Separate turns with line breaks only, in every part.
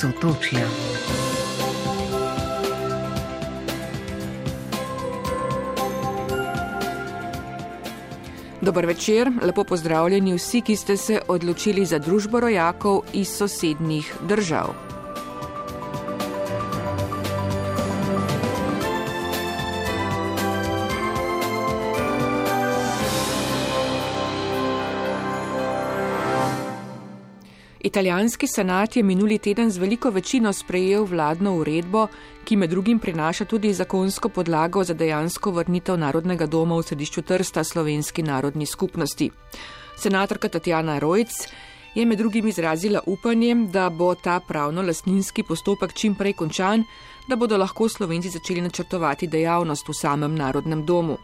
Sotočja. Dober večer, lepo pozdravljeni vsi, ki ste se odločili za družbo rojakov iz sosednjih držav. Italijanski senat je minuli teden z veliko večino sprejel vladno uredbo, ki med drugim prinaša tudi zakonsko podlago za dejansko vrnitev Narodnega doma v središču Trsta slovenski narodni skupnosti. Senatorka Tatjana Rojc je med drugim izrazila upanje, da bo ta pravno-lastninski postopek čim prej končan, da bodo lahko Slovenci začeli načrtovati dejavnost v samem narodnem domu.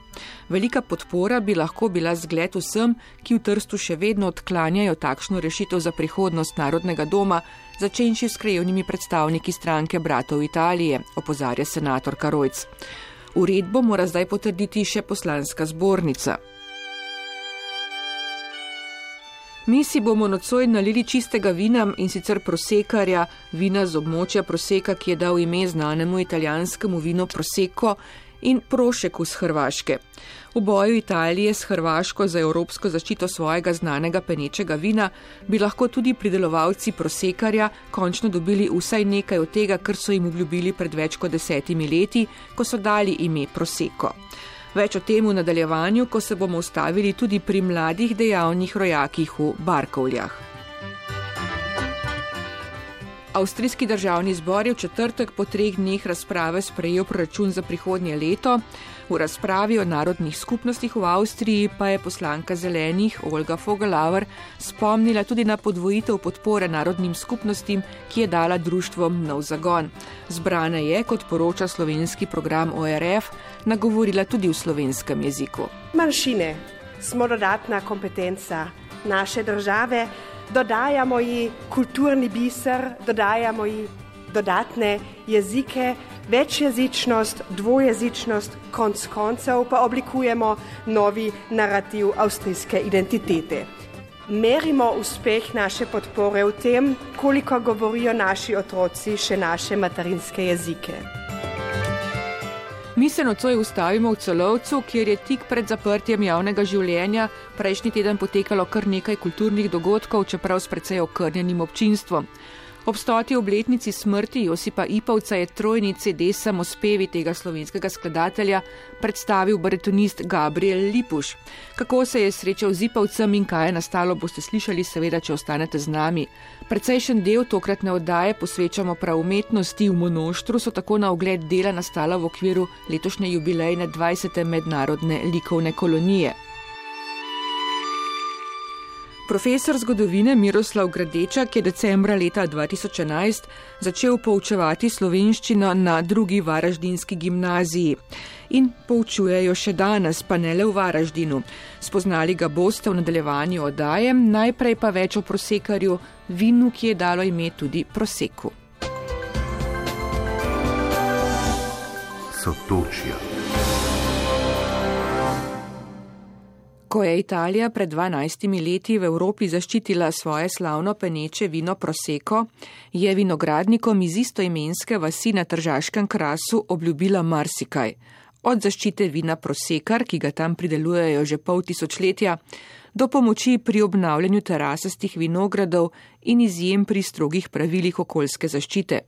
Velika podpora bi lahko bila zgled vsem, ki v Trstu še vedno odklanjajo takšno rešitev za prihodnost narodnega doma, začenši s krajevnimi predstavniki stranke Bratov Italije, opozarja senator Karojc. Uredbo mora zdaj potrditi še poslanska zbornica. Mi si bomo nocoj nalili čistega vina in sicer prosekarja, vina z območja proseka, ki je dal ime znanemu italijanskemu vinu proseko in prošeku z Hrvaške. V boju Italije s Hrvaško za evropsko zaščito svojega znanega penečega vina bi lahko tudi pridelovalci prosekarja končno dobili vsaj nekaj od tega, kar so jim obljubili pred več kot desetimi leti, ko so dali ime proseko. Več o tem v nadaljevanju, ko se bomo ustavili tudi pri mladih dejavnih rojakih v Barkovljah. Avstrijski državni zbor je v četrtek po treh dneh razprave sprejel proračun za prihodnje leto. V razpravi o narodnih skupnostih v Avstriji pa je poslanka zelenih Olga Fogelauer spomnila tudi na podvojitev podpore narodnim skupnostim, ki je dala društvom nov zagon. Zbrana je, kot poroča slovenski program ORF, nagovorila tudi v slovenskem jeziku.
Manjšine smo dodatna kompetenca naše države, dodajamo ji kulturni biser, dodajamo ji dodatne jezike večjezičnost, dvojezičnost, konc koncev pa oblikujemo novi narativ avstrijske identitete. Merimo uspeh naše podpore v tem, koliko govorijo naši otroci še naše materinske jezike.
Mi se nocoj ustavimo v celovcu, kjer je tik pred zaprtjem javnega življenja prejšnji teden potekalo kar nekaj kulturnih dogodkov, čeprav s precej okrnjenim občinstvom. Ob stoti obletnici smrti Josipa Ipavca je trojni CD samospevi tega slovenskega skladatelja predstavil baritonist Gabriel Lipuš. Kako se je srečal z Ipavcem in kaj je nastalo, boste slišali seveda, če ostanete z nami. Precejšen del tokratne oddaje posvečamo prav umetnosti v monoštru, so tako na ogled dela nastala v okviru letošnje jubilejne 20. mednarodne likovne kolonije. Profesor zgodovine Miroslav Gradečak je decembra leta 2011 začel poučevati slovenščino na drugi varaždinski gimnaziji in poučujejo še danes, pa ne le v Varaždinu. Spoznali ga boste v nadaljevanju oddaje, najprej pa več o prosekarju, vinu, ki je dalo ime tudi proseku. Sotočja. Ko je Italija pred 12 leti v Evropi zaščitila svoje slavno peneče vino Proseko, je vinogradnikom iz istoimenske vasi na Tržaškem krasu obljubila marsikaj. Od zaščite vina Prosekar, ki ga tam pridelujejo že pol tisočletja, do pomoči pri obnavljanju terasastih vinogradov in izjem pri strogih pravilih okoljske zaščite.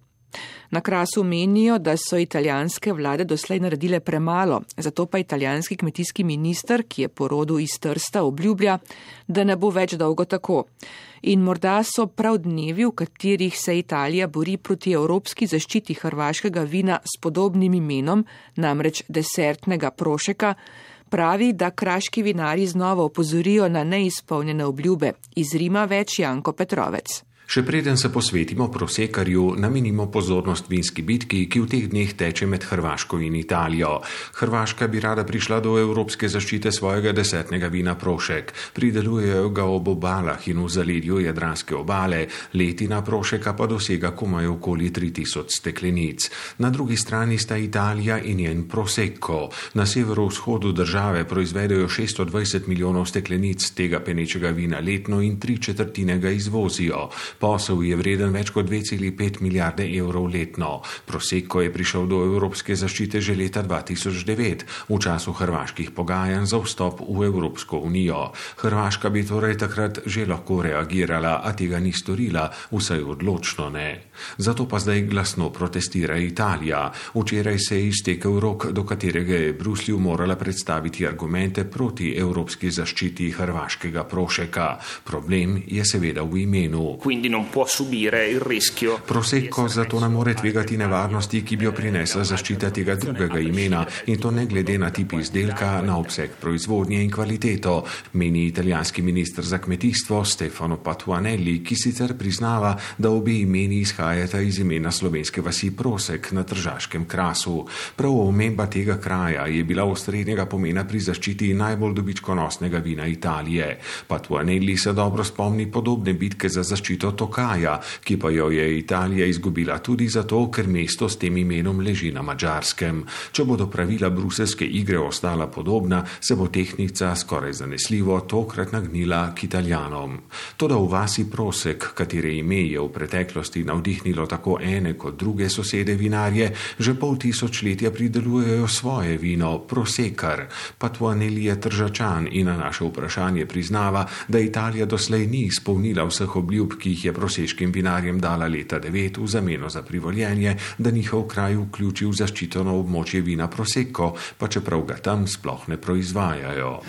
Na krasu menijo, da so italijanske vlade doslej naredile premalo, zato pa italijanski kmetijski minister, ki je porodu iz Trsta, obljublja, da ne bo več dolgo tako. In morda so prav dnevi, v katerih se Italija bori proti evropski zaščiti hrvaškega vina s podobnim imenom, namreč desertnega prošeka, pravi, da kraški vinari znova opozorijo na neizpolnjene obljube. Iz Rima več Janko Petrovec.
Še preden se posvetimo prosekarju, namenimo pozornost vinski bitki, ki v teh dneh teče med Hrvaško in Italijo. Hrvaška bi rada prišla do evropske zaščite svojega desetnega vina prošek. Pridelujejo ga ob obalah in v zaledju Jadranske obale, letina prošeka pa dosega komaj okoli 3000 steklenic. Na drugi strani sta Italija in njen prosecco. Na severovzhodu države proizvedejo 620 milijonov steklenic tega penečega vina letno in tri četrtine ga izvozijo. Posel je vreden več kot 2,5 milijarde evrov letno. Proseko je prišel do evropske zaščite že leta 2009, v času hrvaških pogajanj za vstop v Evropsko unijo. Hrvaška bi torej takrat že lahko reagirala, a tega ni storila, vsaj odločno ne. Zato pa zdaj glasno protestira Italija. Včeraj se je iztekel rok, do katerega je Bruslju morala predstaviti argumente proti evropski zaščiti hrvaškega prošeka. Problem je seveda v imenu. Prosecco zato ne more tvegati nevarnosti, ki bi jo prinesla zaščita tega drugega imena in to ne glede na tip izdelka, na obseg proizvodnje in kvaliteto, meni italijanski ministr za kmetijstvo Stefano Patuanelli, ki sicer priznava, da obi imeni izhajata iz imena slovenske vasi Prosek na Tržaškem krasu. Prav omemba tega kraja je bila osrednjega pomena pri zaščiti najbolj dobičkonosnega vina Italije. Patuanelli se dobro spomni podobne bitke za zaščito Tokaja, ki pa jo je Italija izgubila tudi zato, ker mesto s tem imenom leži na Mačarskem. Če bodo pravila bruselske igre ostala podobna, se bo tehnica skoraj zanesljivo tokrat nagnila k italijanom. Toda v vasi Prosek, katere ime je v preteklosti navdihnilo tako ene kot druge sosede vinarje, že pol tisočletja pridelujejo svoje vino, Prosekar. Patuaneli je tržačan in na naše vprašanje priznava, da Italija doslej ni izpolnila vseh obljub, ki jih je proseškim vinarjem dala leta 9 v zameno za privoljenje, da njihov kraj vključi v zaščiteno območje vina Prosecco, pa čeprav ga tam sploh ne proizvajajo.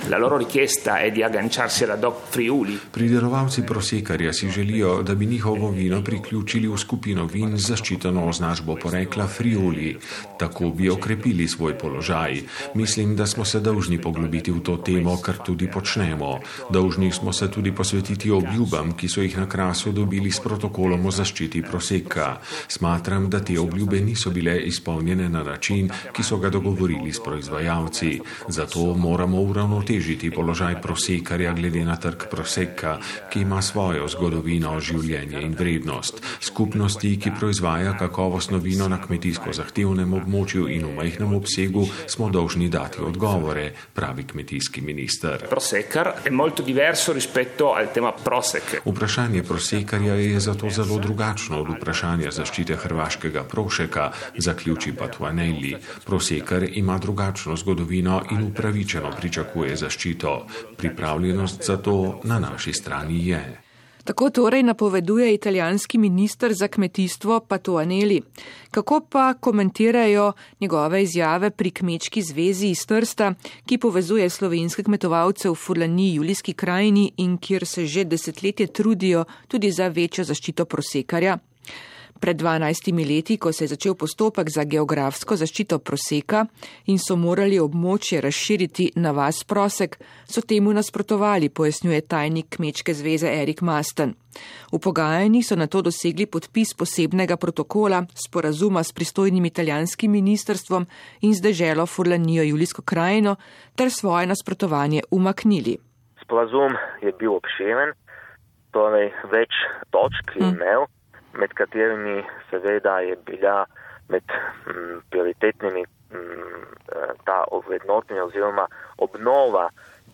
Pridelovalci Prosekarja si želijo, da bi njihovo vino priključili v skupino vin z zaščiteno označbo porekla Friuli. Tako bi okrepili svoj položaj. Mislim, da smo se dolžni poglobiti v to temo, kar tudi počnemo. Dolžni smo se tudi posvetiti obljubam, ki so jih na krasu dobili s protokolom o zaščiti proseka. Smatram, da te obljube niso bile izpolnjene na način, ki so ga dogovorili s proizvajalci. Zato moramo uravnotežiti položaj prosekarja glede na trg proseka, ki ima svojo zgodovino, življenje in vrednost. Skupnosti, ki proizvaja kakovostno vino na kmetijsko zahtevnem območju in v majhnem obsegu, smo dolžni dati odgovore, pravi kmetijski minister. Vprašanje prosekarja je zato zelo drugačno od vprašanja zaščite hrvaškega prošeka, zaključi pa Tuanelli. Prosekar ima drugačno zgodovino in upravičeno pričakuje zaščito. Pripravljenost za to na naši strani je.
Tako torej napoveduje italijanski minister za kmetijstvo Patuaneli. Kako pa komentirajo njegove izjave pri Kmečki zvezi iz Trsta, ki povezuje slovenske kmetovalce v Furlani Julijski krajini in kjer se že desetletje trudijo tudi za večjo zaščito prosekarja? Pred 12 leti, ko se je začel postopek za geografsko zaščito proseka in so morali območje razširiti na vas prosek, so temu nasprotovali, pojasnjuje tajnik Kmečke zveze Erik Masten. V pogajanji so na to dosegli podpis posebnega protokola sporazuma s pristojnim italijanskim ministrstvom in z deželo Furlanijo Julijsko krajino ter svoje nasprotovanje umaknili.
Sporazum je bil obširen, torej več točk je imel. Hmm med katerimi seveda je bila med m, mm, prioritetnimi m, mm, eh, ta ovrednotenja oziroma obnova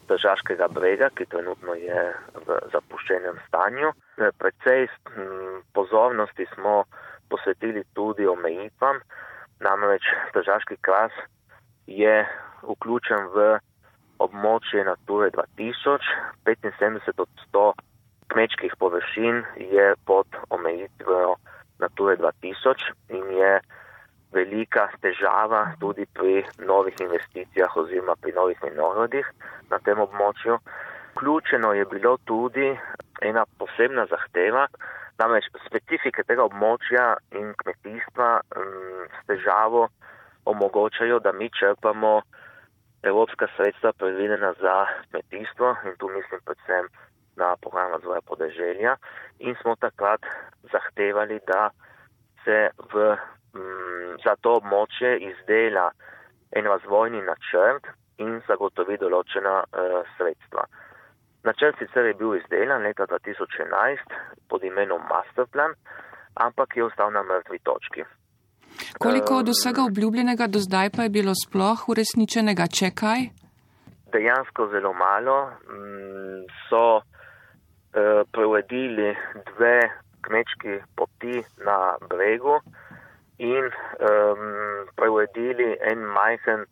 državskega brega, ki trenutno je v zapuščenem stanju. Eh, Predvsej mm, pozornosti smo posvetili tudi omejitvam, namreč državski kras je vključen v območje Nature 2000, 75 od 100 kmečkih površin je pod omejitvijo Nature 2000 in je velika težava tudi pri novih investicijah oziroma pri novih vinorodih na tem območju. Vključeno je bilo tudi ena posebna zahteva, namreč specifike tega območja in kmetijstva mm, s težavo omogočajo, da mi črpamo evropska sredstva predvidena za kmetijstvo in tu mislim predvsem na program razvoja podeželja in smo takrat zahtevali, da se v, m, mm, za to območje izdela en razvojni načrt in zagotovi določena uh, sredstva. Načrt sicer je bil izdelan leta 2011 pod imenom Masterplan, ampak je ostal na mrtvi točki.
Koliko od vsega obljubljenega do zdaj pa je bilo sploh uresničenega, če kaj?
Dejansko zelo malo. Mm, so Eh, preuredili dve kmečki poti na bregu in um, preuredili en majhen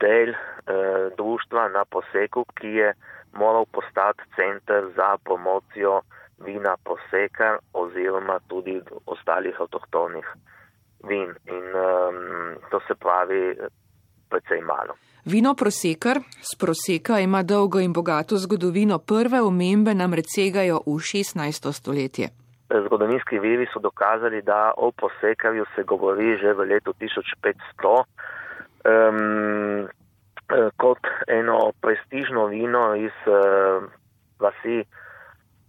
del uh, društva na poseku, ki je moral postati center za promocijo vina poseka oziroma tudi ostalih avtohtonih vin. In um, to se pravi precej malo.
Vino prosekar z proseka ima dolgo in bogato zgodovino. Prve omembe nam segajo v 16. stoletje.
Zgodovinski viri so dokazali, da o posekarju se govori že v letu 1500 um, kot eno prestižno vino iz uh, vasi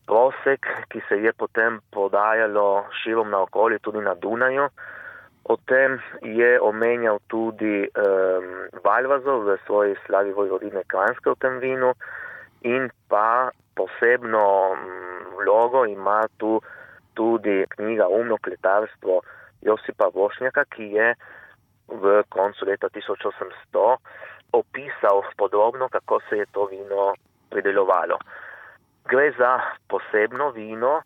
Prosek, ki se je potem podajalo širom na okolje, tudi na Dunaju. O tem je omenjal tudi um, Valvazov v svoji slavi vojvodine Kranske v tem vinu in pa posebno vlogo ima tu tudi knjiga Umno kletarstvo Josipa Vošnjaka, ki je v koncu leta 1800 opisal podrobno, kako se je to vino pridelovalo. Gre za posebno vino,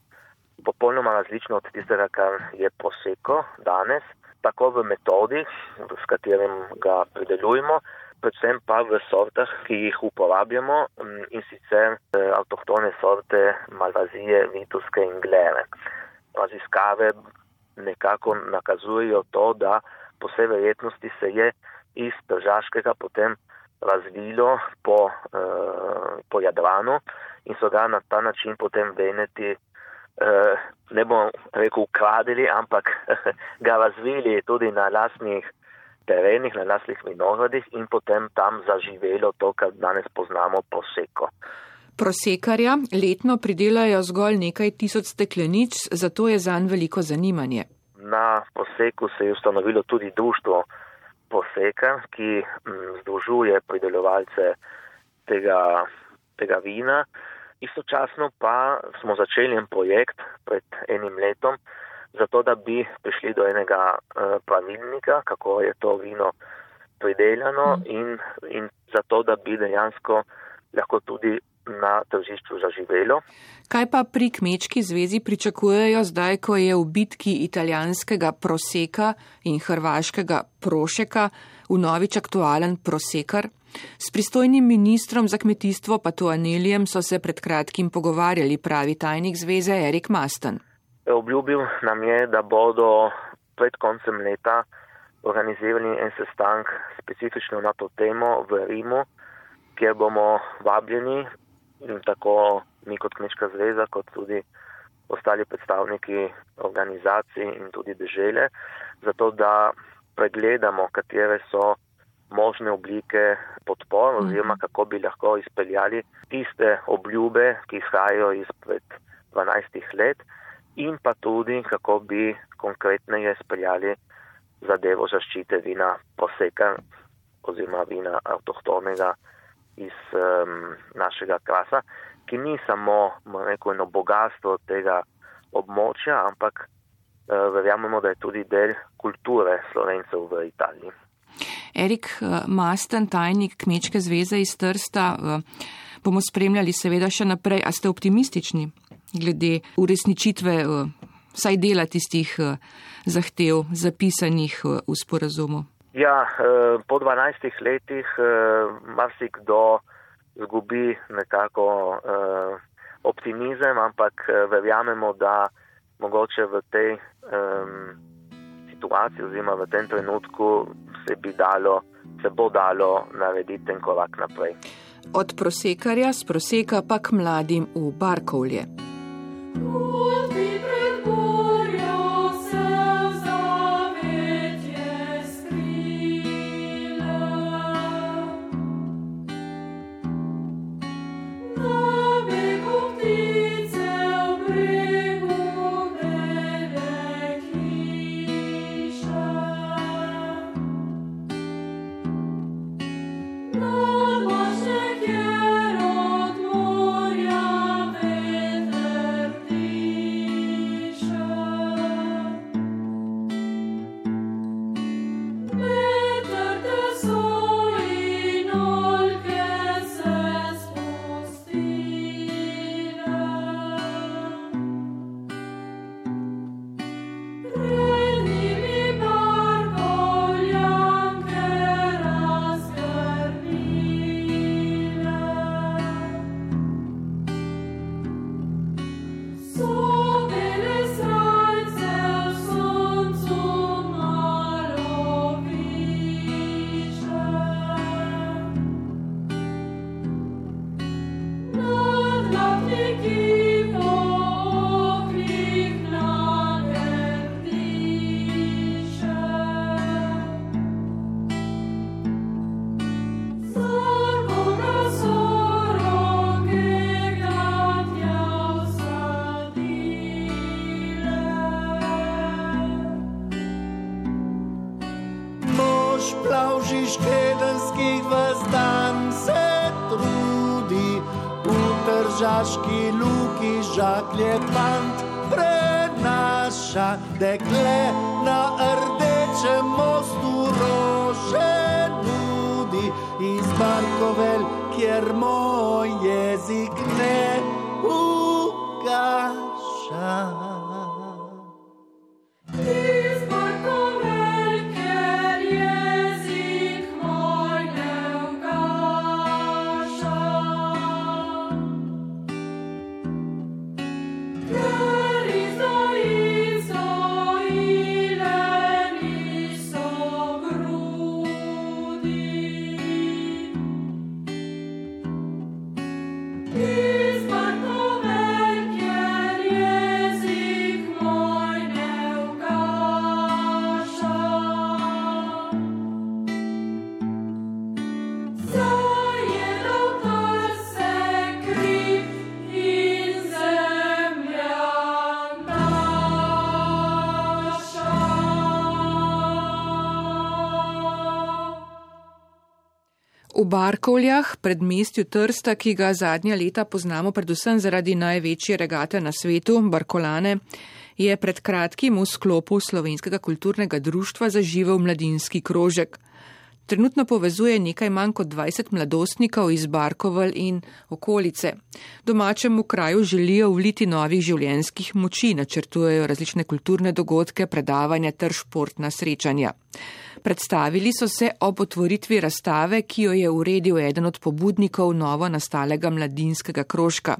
popolnoma različno od tistega, kar je poseko danes tako v metodi, s katerim ga predelujemo, predvsem pa v sortah, ki jih uporabljamo mm, in sicer eh, avtohtone sorte Malvazije, Vituske in Glere. Raziskave nekako nakazujejo to, da po vsej verjetnosti se je iz Tržaškega potem razvilo po, eh, po Jadranu in so ga na ta način potem Veneti ne bom rekel ukradili, ampak ga razvili tudi na lasnih terenih, na lasnih vinogradih in potem tam zaživelo to, kar danes poznamo poseko.
Prosekarja letno pridelajo zgolj nekaj tisoč steklenic, zato je zanj veliko zanimanje.
Na poseku se je ustanovilo tudi društvo poseka, ki mm, združuje pridelovalce tega, tega vina. Istočasno pa smo začeli en projekt pred enim letom, zato da bi prišli do enega uh, pravilnika, kako je to vino prideljano mm. in, in zato, da bi dejansko lahko tudi na tržišču zaživelo.
Kaj pa pri kmečki zvezi pričakujejo zdaj, ko je v bitki italijanskega proseka in hrvaškega prošeka v novič aktualen prosekar? S pristojnim ministrom za kmetijstvo pa tu Anelijem so se pred kratkim pogovarjali, pravi tajnik zveze Erik Masten.
Obljubil nam je, da bodo pred koncem leta organizirali en sestank specifično na to temo v Rimu, kjer bomo vabljeni in tako mi kot Kmečka zveza, kot tudi ostali predstavniki organizacij in tudi države, zato da pregledamo, katere so možne oblike podpor oziroma mhm. kako bi lahko izpeljali tiste obljube, ki izhajajo izpred 12 let in pa tudi kako bi konkretneje izpeljali zadevo zaščite vina poseka oziroma vina avtohtonega iz um, našega krasa, ki ni samo neko eno bogatstvo tega območja, ampak uh, verjamemo, da je tudi del kulture slovencev v Italiji.
Erik eh, Masten, tajnik Kmečke zveze iz Trsta, eh, bomo spremljali seveda še naprej. A ste optimistični glede uresničitve vsaj dela tistih zahtev zapisanih v sporazumu?
Ja, po 12 letih marsikdo zgubi nekako optimizem, ampak verjamemo, da mogoče v tej um, situaciji oziroma v tem trenutku se bi dalo, se bo dalo narediti en korak naprej.
Od prosekarja z proseka pa k mladim v Barkovlje.
plavžiš V
Barkovljah, predmestju Trsta, ki ga zadnja leta poznamo predvsem zaradi največje regate na svetu, Barkolane, je pred kratkim v sklopu Slovenskega kulturnega društva zaživel mladinski krožek. Trenutno povezuje nekaj manj kot 20 mladostnikov iz Barkoval in okolice. Domačemu kraju želijo vliti novih življenjskih moči, načrtujejo različne kulturne dogodke, predavanja ter športna srečanja. Predstavili so se ob otvoritvi razstave, ki jo je uredil eden od pobudnikov novo nastalega mladinskega krožka.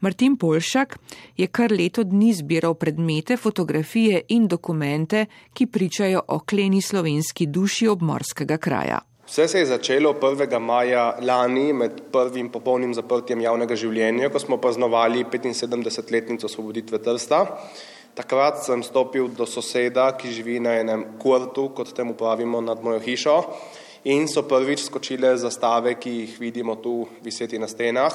Martin Polšak je kar leto dni zbiral predmete, fotografije in dokumente, ki pričajo o kleni slovenski duši obmorskega kraja.
Vse se je začelo 1. maja lani med prvim popolnim zaprtjem javnega življenja, ko smo praznovali 75-letnico osvoboditve Trsta. Takrat sem stopil do soseda, ki živi na enem kurtu, kot temu pravimo, nad mojo hišo in so prvič skočile zastave, ki jih vidimo tu viseti na stenah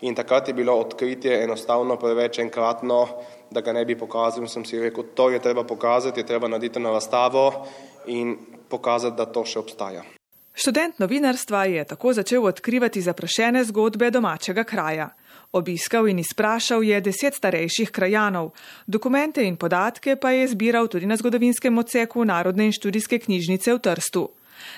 in takrat je bilo odkritje enostavno preveč enkratno, da ga ne bi pokazal in sem si rekel, to je treba pokazati, je treba narediti na razstavo in pokazati, da to še obstaja.
Študent novinarstva je tako začel odkrivati zaprašene zgodbe domačega kraja. Obiskal in izprašal je deset starejših krajanov, dokumente in podatke pa je zbiral tudi na zgodovinskem odseku Narodne in študijske knjižnice v Trstu.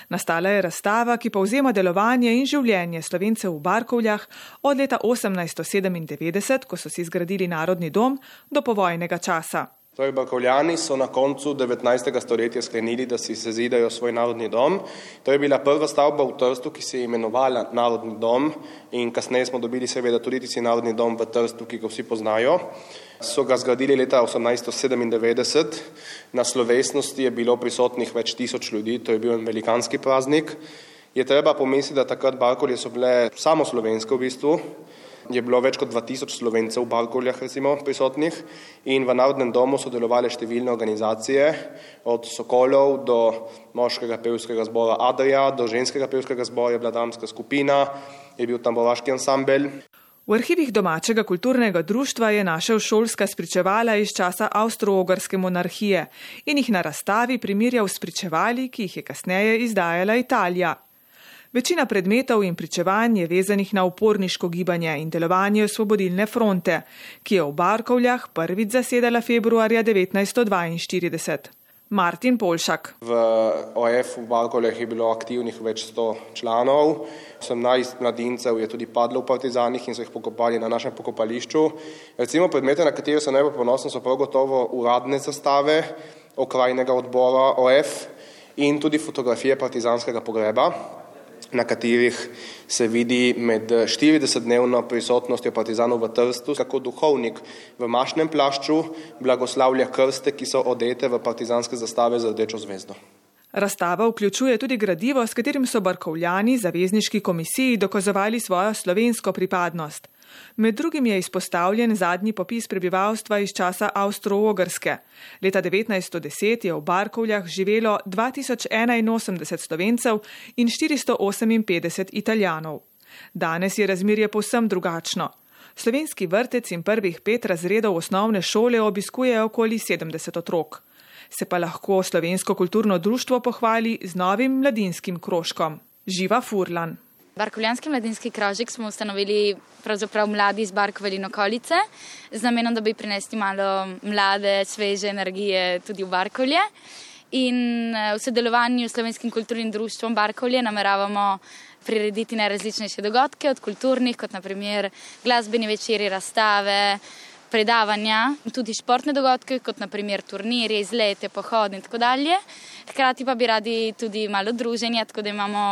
Nastala je razstava, ki povzema delovanje in življenje slovencev v Barkovljah od leta 1897, ko so si zgradili Narodni dom, do povojnega časa.
Torej, Bakovljani so na koncu 19. stoletja sklenili, da si sezidajo svoj narodni dom. To je bila prva stavba v Trstu, ki se je imenovala Narodni dom in kasneje smo dobili seveda tudi tisti narodni dom v Trstu, ki ga vsi poznajo. So ga zgradili leta 1897. Na slovesnosti je bilo prisotnih več tisoč ljudi, to je bil en velikanski praznik. Je treba pomisliti, da takrat Barkolje so bile samo slovenske v bistvu, je bilo več kot 2000 slovencev v Balkovljah recimo prisotnih in v Narodnem domu so delovale številne organizacije, od Sokolov do moškega pevskega zbora Adria, do ženskega pevskega zbora je bila dramska skupina, je bil tam bovaški ansambel.
V arhivih domačega kulturnega društva je našel šolska spričevala iz časa avstro-ogrske monarhije in jih na razstavi primerjal s spričevali, ki jih je kasneje izdajala Italija. Večina predmetov in pričevanj je vezanih na uporniško gibanje in delovanje osvobodilne fronte, ki je v Barkovljah prvič zasedala februarja 1942. Martin Polšak.
V OF v Barkovljah je bilo aktivnih več sto članov, 18 mladincev je tudi padlo v partizanih in so jih pokopali na našem pokopališču. Recimo predmete, na katere so najbolj ponosni, so prav gotovo uradne zastave okrajnega odbora OF in tudi fotografije partizanskega pogreba na katerih se vidi med 40-dnevno prisotnostjo partizanov v Trstu, kako duhovnik v mašnem plašču blagoslavlja krste, ki so odete v partizanske zastave z rdečo zvezdo.
Razstava vključuje tudi gradivo, s katerim so barkovljani zavezniški komisiji dokazovali svojo slovensko pripadnost. Med drugim je izpostavljen zadnji popis prebivalstva iz časa Avstro-Ogrske. Leta 1910 je v Barkovljah živelo 2081 slovencev in 458 italijanov. Danes je razmerje povsem drugačno. Slovenski vrtec in prvih pet razredov osnovne šole obiskuje okoli 70 otrok. Se pa lahko slovensko kulturno društvo pohvali z novim mladinskim krožkom. Živa Furlan.
Barkovljanski mladinski krožek smo ustanovili pravzaprav mladi iz Barkove in okolice, z namenom, da bi prinesli malo mlade, sveže energije tudi v Barkovlje. In eh, v sodelovanju s Slovenskim kulturnim društvom Barkovlje nameravamo prirediti najrazličnejše dogodke, od kulturnih, kot naprimer glasbeni večeri, razstave, predavanja, tudi športne dogodke, kot naprimer turniri, izlete, pohod in tako dalje. Hkrati pa bi radi tudi malo druženja, tako da imamo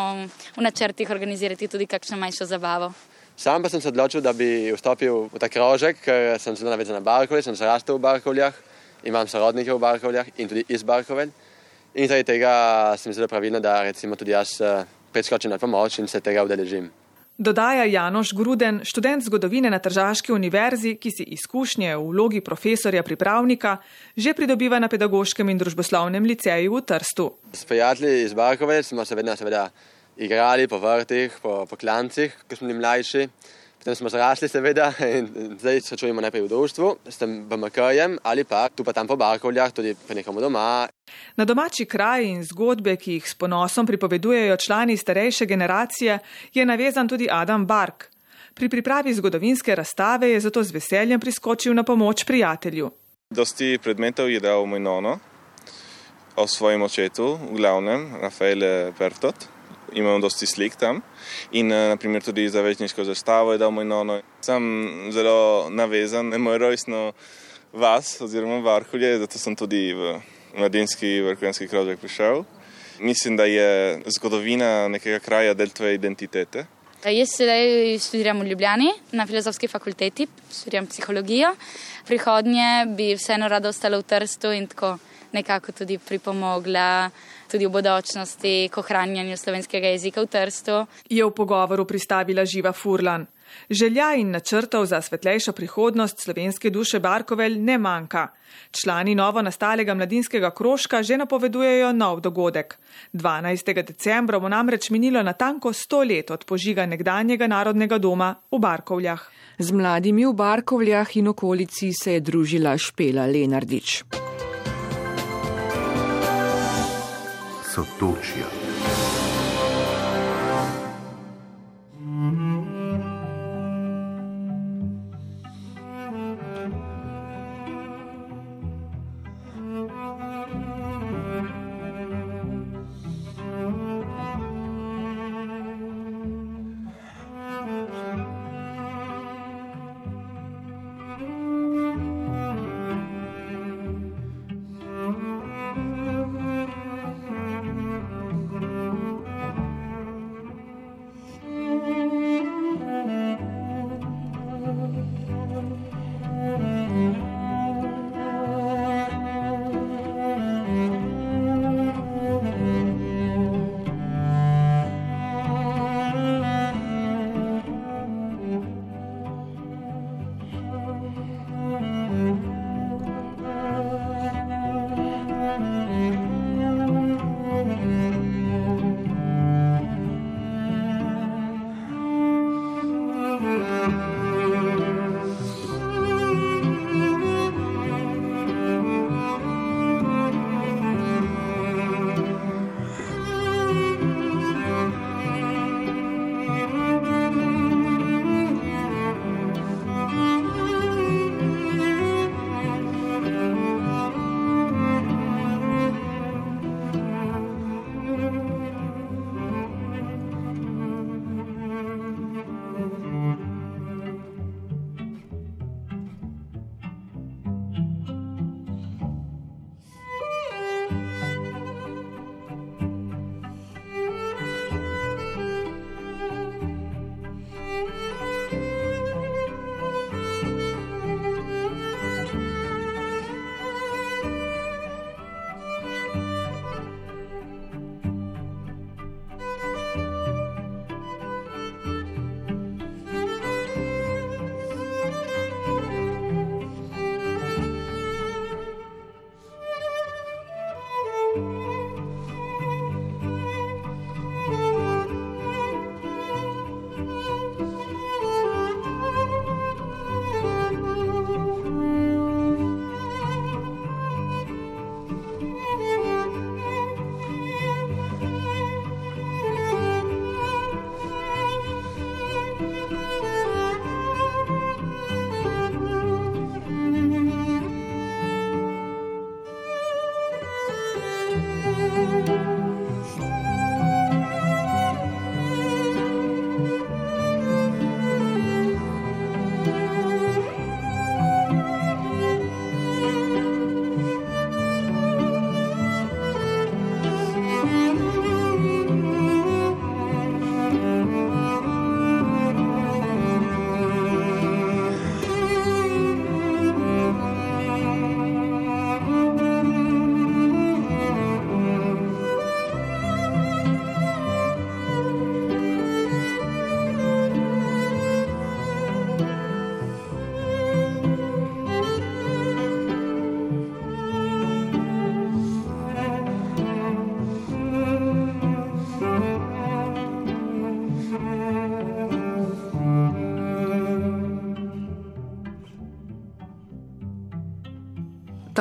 v načrtih organizirati tudi kakšno manjšo zabavo.
Sam pa sem se odločil, da bi vstopil v ta krožek, ker sem zelo navezan na Barkovlje, sem se rastel v Barkovljah, imam sorodnike v Barkovljah in tudi iz Barkovelj. In zaradi tega sem zelo pravilno, da recimo tudi jaz eh, preskočim na pomoč in se tega udeležim.
Dodaja Janoš Gruden, študent zgodovine na Tržaški univerzi, ki si izkušnje v vlogi profesorja pripravnika že pridobiva na pedagoškem in družboslovnem liceju v Trstu.
S prijatelji iz Barkove smo se vedno seveda igrali po vrtih, po, po klancih, ko smo bili mlajši. Potem smo zrasli, seveda, in zdaj se čujemo najprej v društvu, s tem BMK-jem ali pa tu pa tam po Barkovljah, tudi pri nekomu doma.
Na domači kraj in zgodbe, ki jih s ponosom pripovedujejo člani starejše generacije, je navezan tudi Adam Bark. Pri pripravi zgodovinske razstave je zato z veseljem priskočil na pomoč prijatelju.
Dosti predmetov je dal moj nono o svojem očetu, v glavnem, Rafael Pertot imamo dosti slik tam in uh, naprimer tudi za večniško zastavo je dal moj nono. Sem zelo navezan na moj rojstno vas oziroma varkulje, zato sem tudi v mladinski vrhunski krožek prišel. Mislim, da je zgodovina nekega kraja del tvoje identitete.
Jaz sedaj študiram v Ljubljani na filozofski fakulteti, študiram psihologijo. Prihodnje bi vseeno rada ostala v Trstu in tako nekako tudi pripomogla tudi v bodočnosti k ohranjanju slovenskega jezika v Trstu.
Je v pogovoru pristavila Živa Furlan. Želja in načrtov za svetlejšo prihodnost slovenske duše Barkovelj ne manjka. Člani novo nastalega mladinskega krožka že napovedujejo nov dogodek. 12. decembra bo namreč minilo natanko 100 let od požiga nekdanjega narodnega doma v Barkovljah.
Z mladimi v Barkovljah in okolici se je družila Špela Lenardič. Sotočja.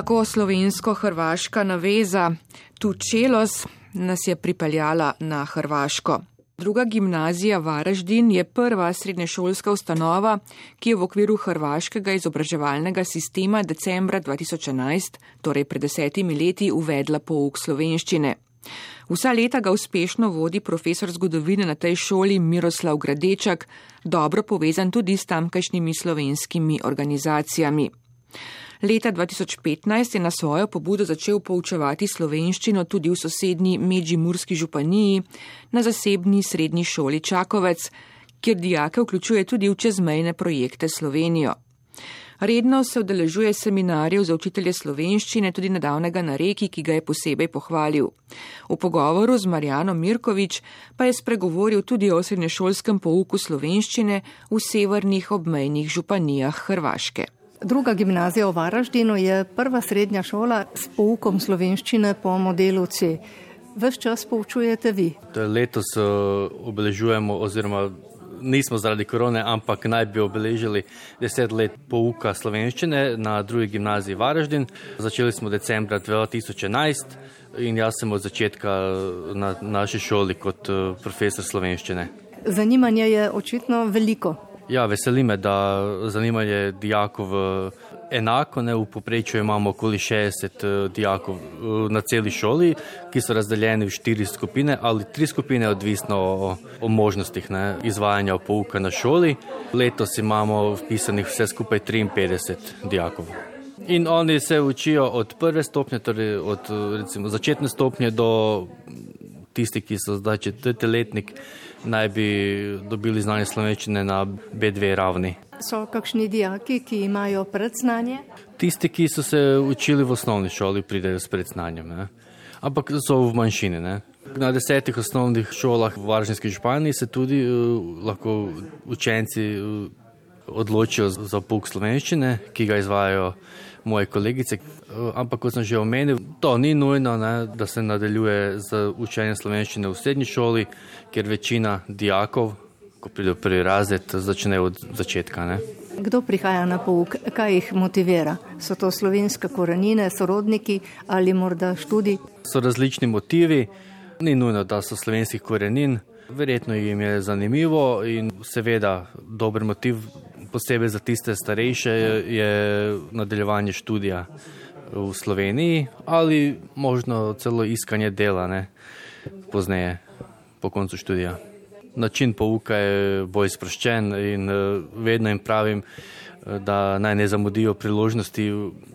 Tako slovensko-hrvaška naveza Tučelos nas je pripeljala na Hrvaško. Druga gimnazija Varaždin je prva srednješolska ustanova, ki je v okviru hrvaškega izobraževalnega sistema decembra 2011, torej pred desetimi leti, uvedla pouk slovenščine. Vsa leta ga uspešno vodi profesor zgodovine na tej šoli Miroslav Gradečak, dobro povezan tudi s tamkajšnjimi slovenskimi organizacijami. Leta 2015 je na svojo pobudo začel poučevati slovenščino tudi v sosednji Međimurski županiji na zasebni srednji šoli Čakovec, kjer dijake vključuje tudi v čezmejne projekte Slovenijo. Redno se odeležuje seminarjev za učitelje slovenščine, tudi nedavnega na reki, ki ga je posebej pohvalil. V pogovoru z Marjano Mirkovič pa je spregovoril tudi o srednješolskem pouku slovenščine v severnih obmejnih županijah Hrvaške.
Druga gimnazija v Varaždinu je prva srednja šola s poukom slovenščine po modelu C. Ves čas poučujete vi?
Letos obeležujemo oziroma nismo zaradi korone, ampak naj bi obeležili deset let pouka slovenščine na drugi gimnaziji Varaždin. Začeli smo decembra 2011 in jaz sem od začetka na naši šoli kot profesor slovenščine.
Zanimanje je očitno veliko.
Ja, veseli me, da zanimanje dijakov enako. Ne, v poprečju imamo okoli 60 dijakov na celi šoli, ki so razdeljeni v štiri skupine ali tri skupine, odvisno o, o možnostih ne, izvajanja pouka na šoli. Letos imamo vpisanih vse skupaj 53 dijakov. In oni se učijo od prve stopnje, torej od recimo, začetne stopnje do tistih, ki so zdaj četrteletnik naj bi dobili znanje slovenščine na B2 ravni.
So kakšni dijaki, ki imajo predznanje?
Tisti, ki so se učili v osnovni šoli, pridejo s predznanjem, ne? ampak so v manjšini. Ne? Na desetih osnovnih šolah v Varžinski županiji se tudi uh, lahko učenci uh, odločijo za pouk slovenščine, ki ga izvajajo moje kolegice. Ampak, kot sem že omenil, to ni nujno, ne, da se nadaljuje z učenjem slovenščine v srednji šoli, ker večina dijakov, ko pridejo prvi razred, začne od začetka. Ne.
Kdo prihaja na pouk, kaj jih motivira? So to slovenske korenine, sorodniki ali morda študij?
So različni motivi, ni nujno, da so slovenskih korenin. Verjetno jim je zanimivo in seveda dober motiv posebej za tiste starejše, je nadaljevanje študija v Sloveniji ali možno celo iskanje dela ne, pozneje, po koncu študija. Način pouka je bolj sproščen in vedno jim pravim, da naj ne zamudijo priložnosti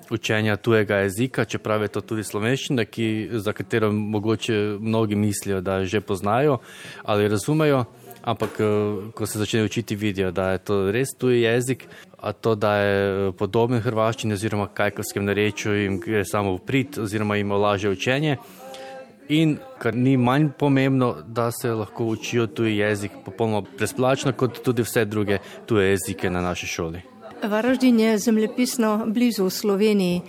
učenja tujega jezika, čeprav je to tudi slovenščina, ki, za katero mogoče mnogi mislijo, da že poznajo ali razumejo ampak eh, ko se začnejo učiti, vidijo, da je to res tuji jezik, a to, da je eh, podoben hrvaščini oziroma kajkovskem narečju, jim gre samo v prid oziroma jim olaže učenje. In kar ni manj pomembno, da se lahko učijo tuji jezik popolnoma brezplačno, kot tudi vse druge tuje jezike na naši šoli.
Varaždin je zemljepisno blizu Sloveniji.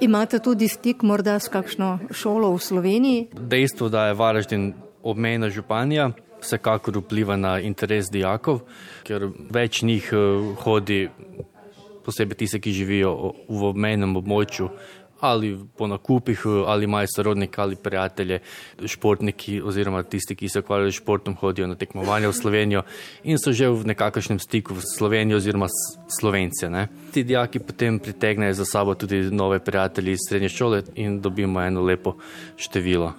Imate tudi stik morda s kakšno šolo v Sloveniji?
Dejstvo, da je Varaždin obmejna županija, vsekakor vpliva na interes dijakov, ker več njih eh, hodi, posebej tiste, ki živijo v obmejnem območju. Ali po nakupih, eh, ali imajo sorodnike ali prijatelje, športniki, oziroma tisti, ki se ukvarjajo s športom, hodijo na tekmovanja v Slovenijo in so že v nekakšnem stiku v Slovenijo, oziroma slovence. Ne. Ti dijaki potem pritegnejo za sabo tudi nove prijatelje iz srednje šole in dobimo eno lepo število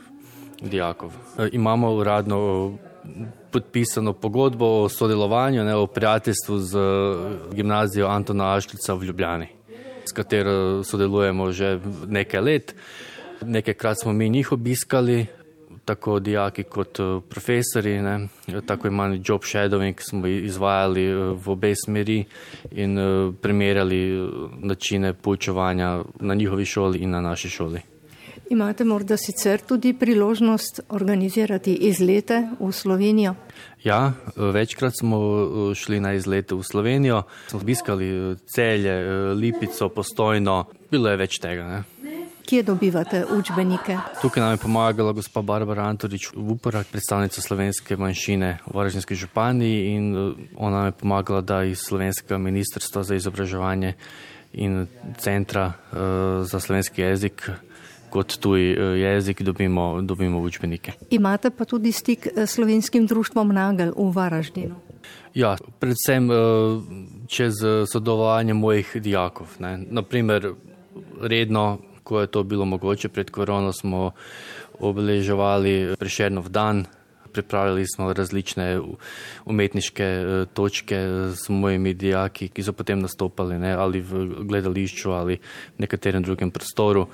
dijakov. E, imamo uradno podpisano pogodbo o sodelovanju, ne, o prijateljstvu z gimnazijo Antona Ašlica v Ljubljani, s katero sodelujemo že nekaj let. Nekajkrat smo mi njih obiskali, tako dijaki kot profesori, ne, tako imani job shadowing smo izvajali v obe smeri in primerjali načine poučevanja na njihovi šoli in na naši šoli.
Imate morda sicer tudi priložnost organizirati izlete v Slovenijo?
Ja, večkrat smo šli na izlete v Slovenijo, smo obiskali celje, Lipico, postojno, bilo je več tega. Ne?
Kje dobivate učbenike?
Tukaj nam je pomagala gospa Barbara Antorič, uporak predstavnica slovenske manjšine v Varaždinski županiji in ona nam je pomagala, da iz slovenskega ministrstva za izobraževanje in centra za slovenski jezik kot tuji jezik dobimo, dobimo učbenike.
Imate pa tudi stik s slovenskim društvom Nagel v Varaždinu.
Ja, predvsem čez sodelovanje mojih dijakov. Ne. Naprimer, redno, ko je to bilo mogoče pred korono, smo obeleževali Prešernov dan, pripravljali smo različne umetniške eh, točke s mojimi dijaki, ki so potem nastopali ne, ali v gledališču ali v nekaterem drugem prostoru.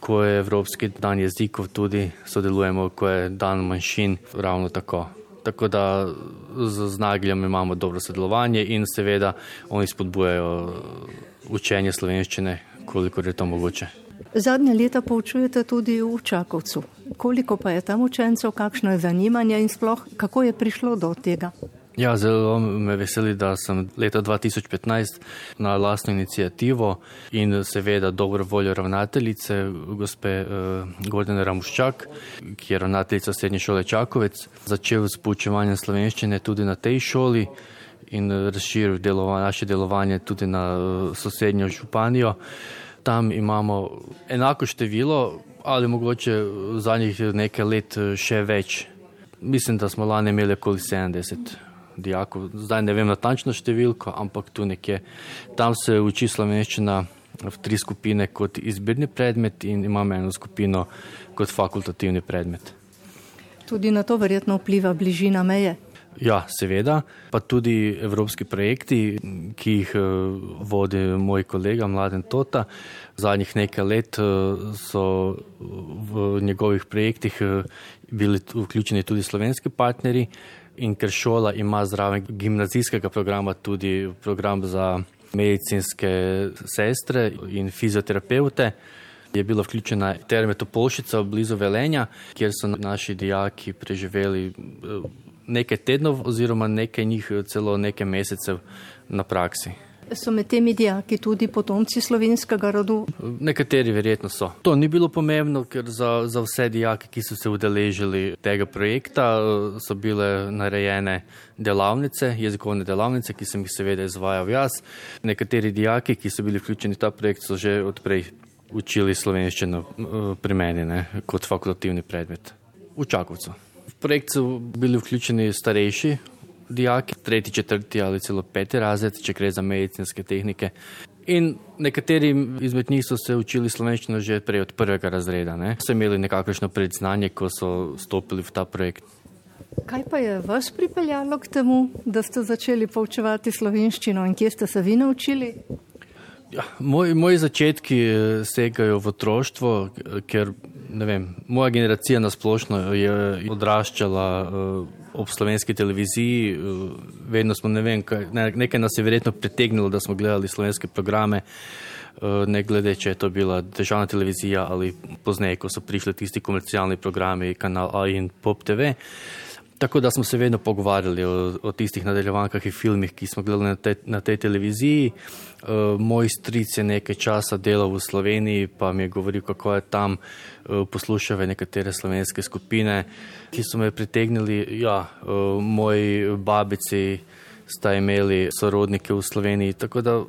Ko je Evropski dan jezikov, tudi sodelujemo, ko je dan manjšin, ravno tako. Tako da z znagljem imamo dobro sodelovanje in seveda oni spodbujajo učenje slovenščine, koliko je to mogoče.
Zadnje leta poučujete tudi v Čakovcu. Koliko pa je tam učencev, kakšno je zanimanje in sploh kako je prišlo do tega?
Ja, zelo me veseli, da sem leta 2015 na lastno inicijativo in seveda dobro voljo ravnateljice, gospe uh, Gordane Ramuščak, ki je ravnateljica srednje šole Čakovec, začel s poučevanjem slovenščine tudi na tej šoli in razširil delovanje, naše delovanje tudi na uh, sosednjo županijo. Tam imamo enako število, ali mogoče zadnjih nekaj let še več. Mislim, da smo lani imeli okoli 70 dijakov. Zdaj ne vem natančno številko, ampak tu nekje. Tam se uči slovenščina v tri skupine kot izbirni predmet in imamo eno skupino kot fakultativni predmet.
Tudi na to verjetno vpliva bližina meje.
Ja, seveda, pa tudi evropski projekti, ki jih eh, vodi moj kolega Mladen Tota. Zadnjih nekaj let eh, so v njegovih projektih eh, bili vključeni tudi slovenski partnerji in ker šola ima zraven gimnazijskega programa tudi program za medicinske sestre in fizioterapeute. Je bila vključena termetopolšica blizu Velenja, kjer so naši dijaki preživeli nekaj tednov oziroma nekaj njih celo nekaj mesecev na praksi.
So med temi dijaki tudi potomci slovenskega rodu?
Nekateri verjetno so. To ni bilo pomembno, ker za, za vse dijake, ki so se udeležili tega projekta, so bile narejene delavnice, jezikovne delavnice, ki sem jih seveda izvajal jaz. Nekateri dijaki, ki so bili vključeni v ta projekt, so že odprej učili slovenščino eh, pri meni ne, kot fakultativni predmet v Čakovcu projekt so bili vključeni starejši dijaki, tretji, četrti ali celo peti razred, če gre za medicinske tehnike. In nekateri izmed njih so se učili slovenščino že prej od prvega razreda. Ne? So imeli nekakšno predznanje, ko so stopili v ta projekt.
Kaj pa je vas pripeljalo k temu, da ste začeli poučevati slovenščino in kje ste se vi naučili?
Ja, moj, moji začetki segajo v otroštvo, ker vem, moja generacija nasplošno je odraščala uh, ob slovenski televiziji. Uh, vedno smo, ne vem, kaj, ne, nekaj nas je verjetno pritegnilo, da smo gledali slovenske programe, uh, ne glede, če je to bila državna televizija ali pozneje, ko so prišli tisti komercialni programi, kanal A in Pop TV. Tako da smo se vedno pogovarjali o, o tistih nadaljevankah in filmih, ki smo gledali na, te, na tej televiziji. Uh, moj stric je nekaj časa delal v Sloveniji, pa mi je govoril, kako je tam uh, poslušal nekatere slovenske skupine, ki so me pritegnili. Ja, uh, moji babici sta imeli sorodnike v Sloveniji. Tako da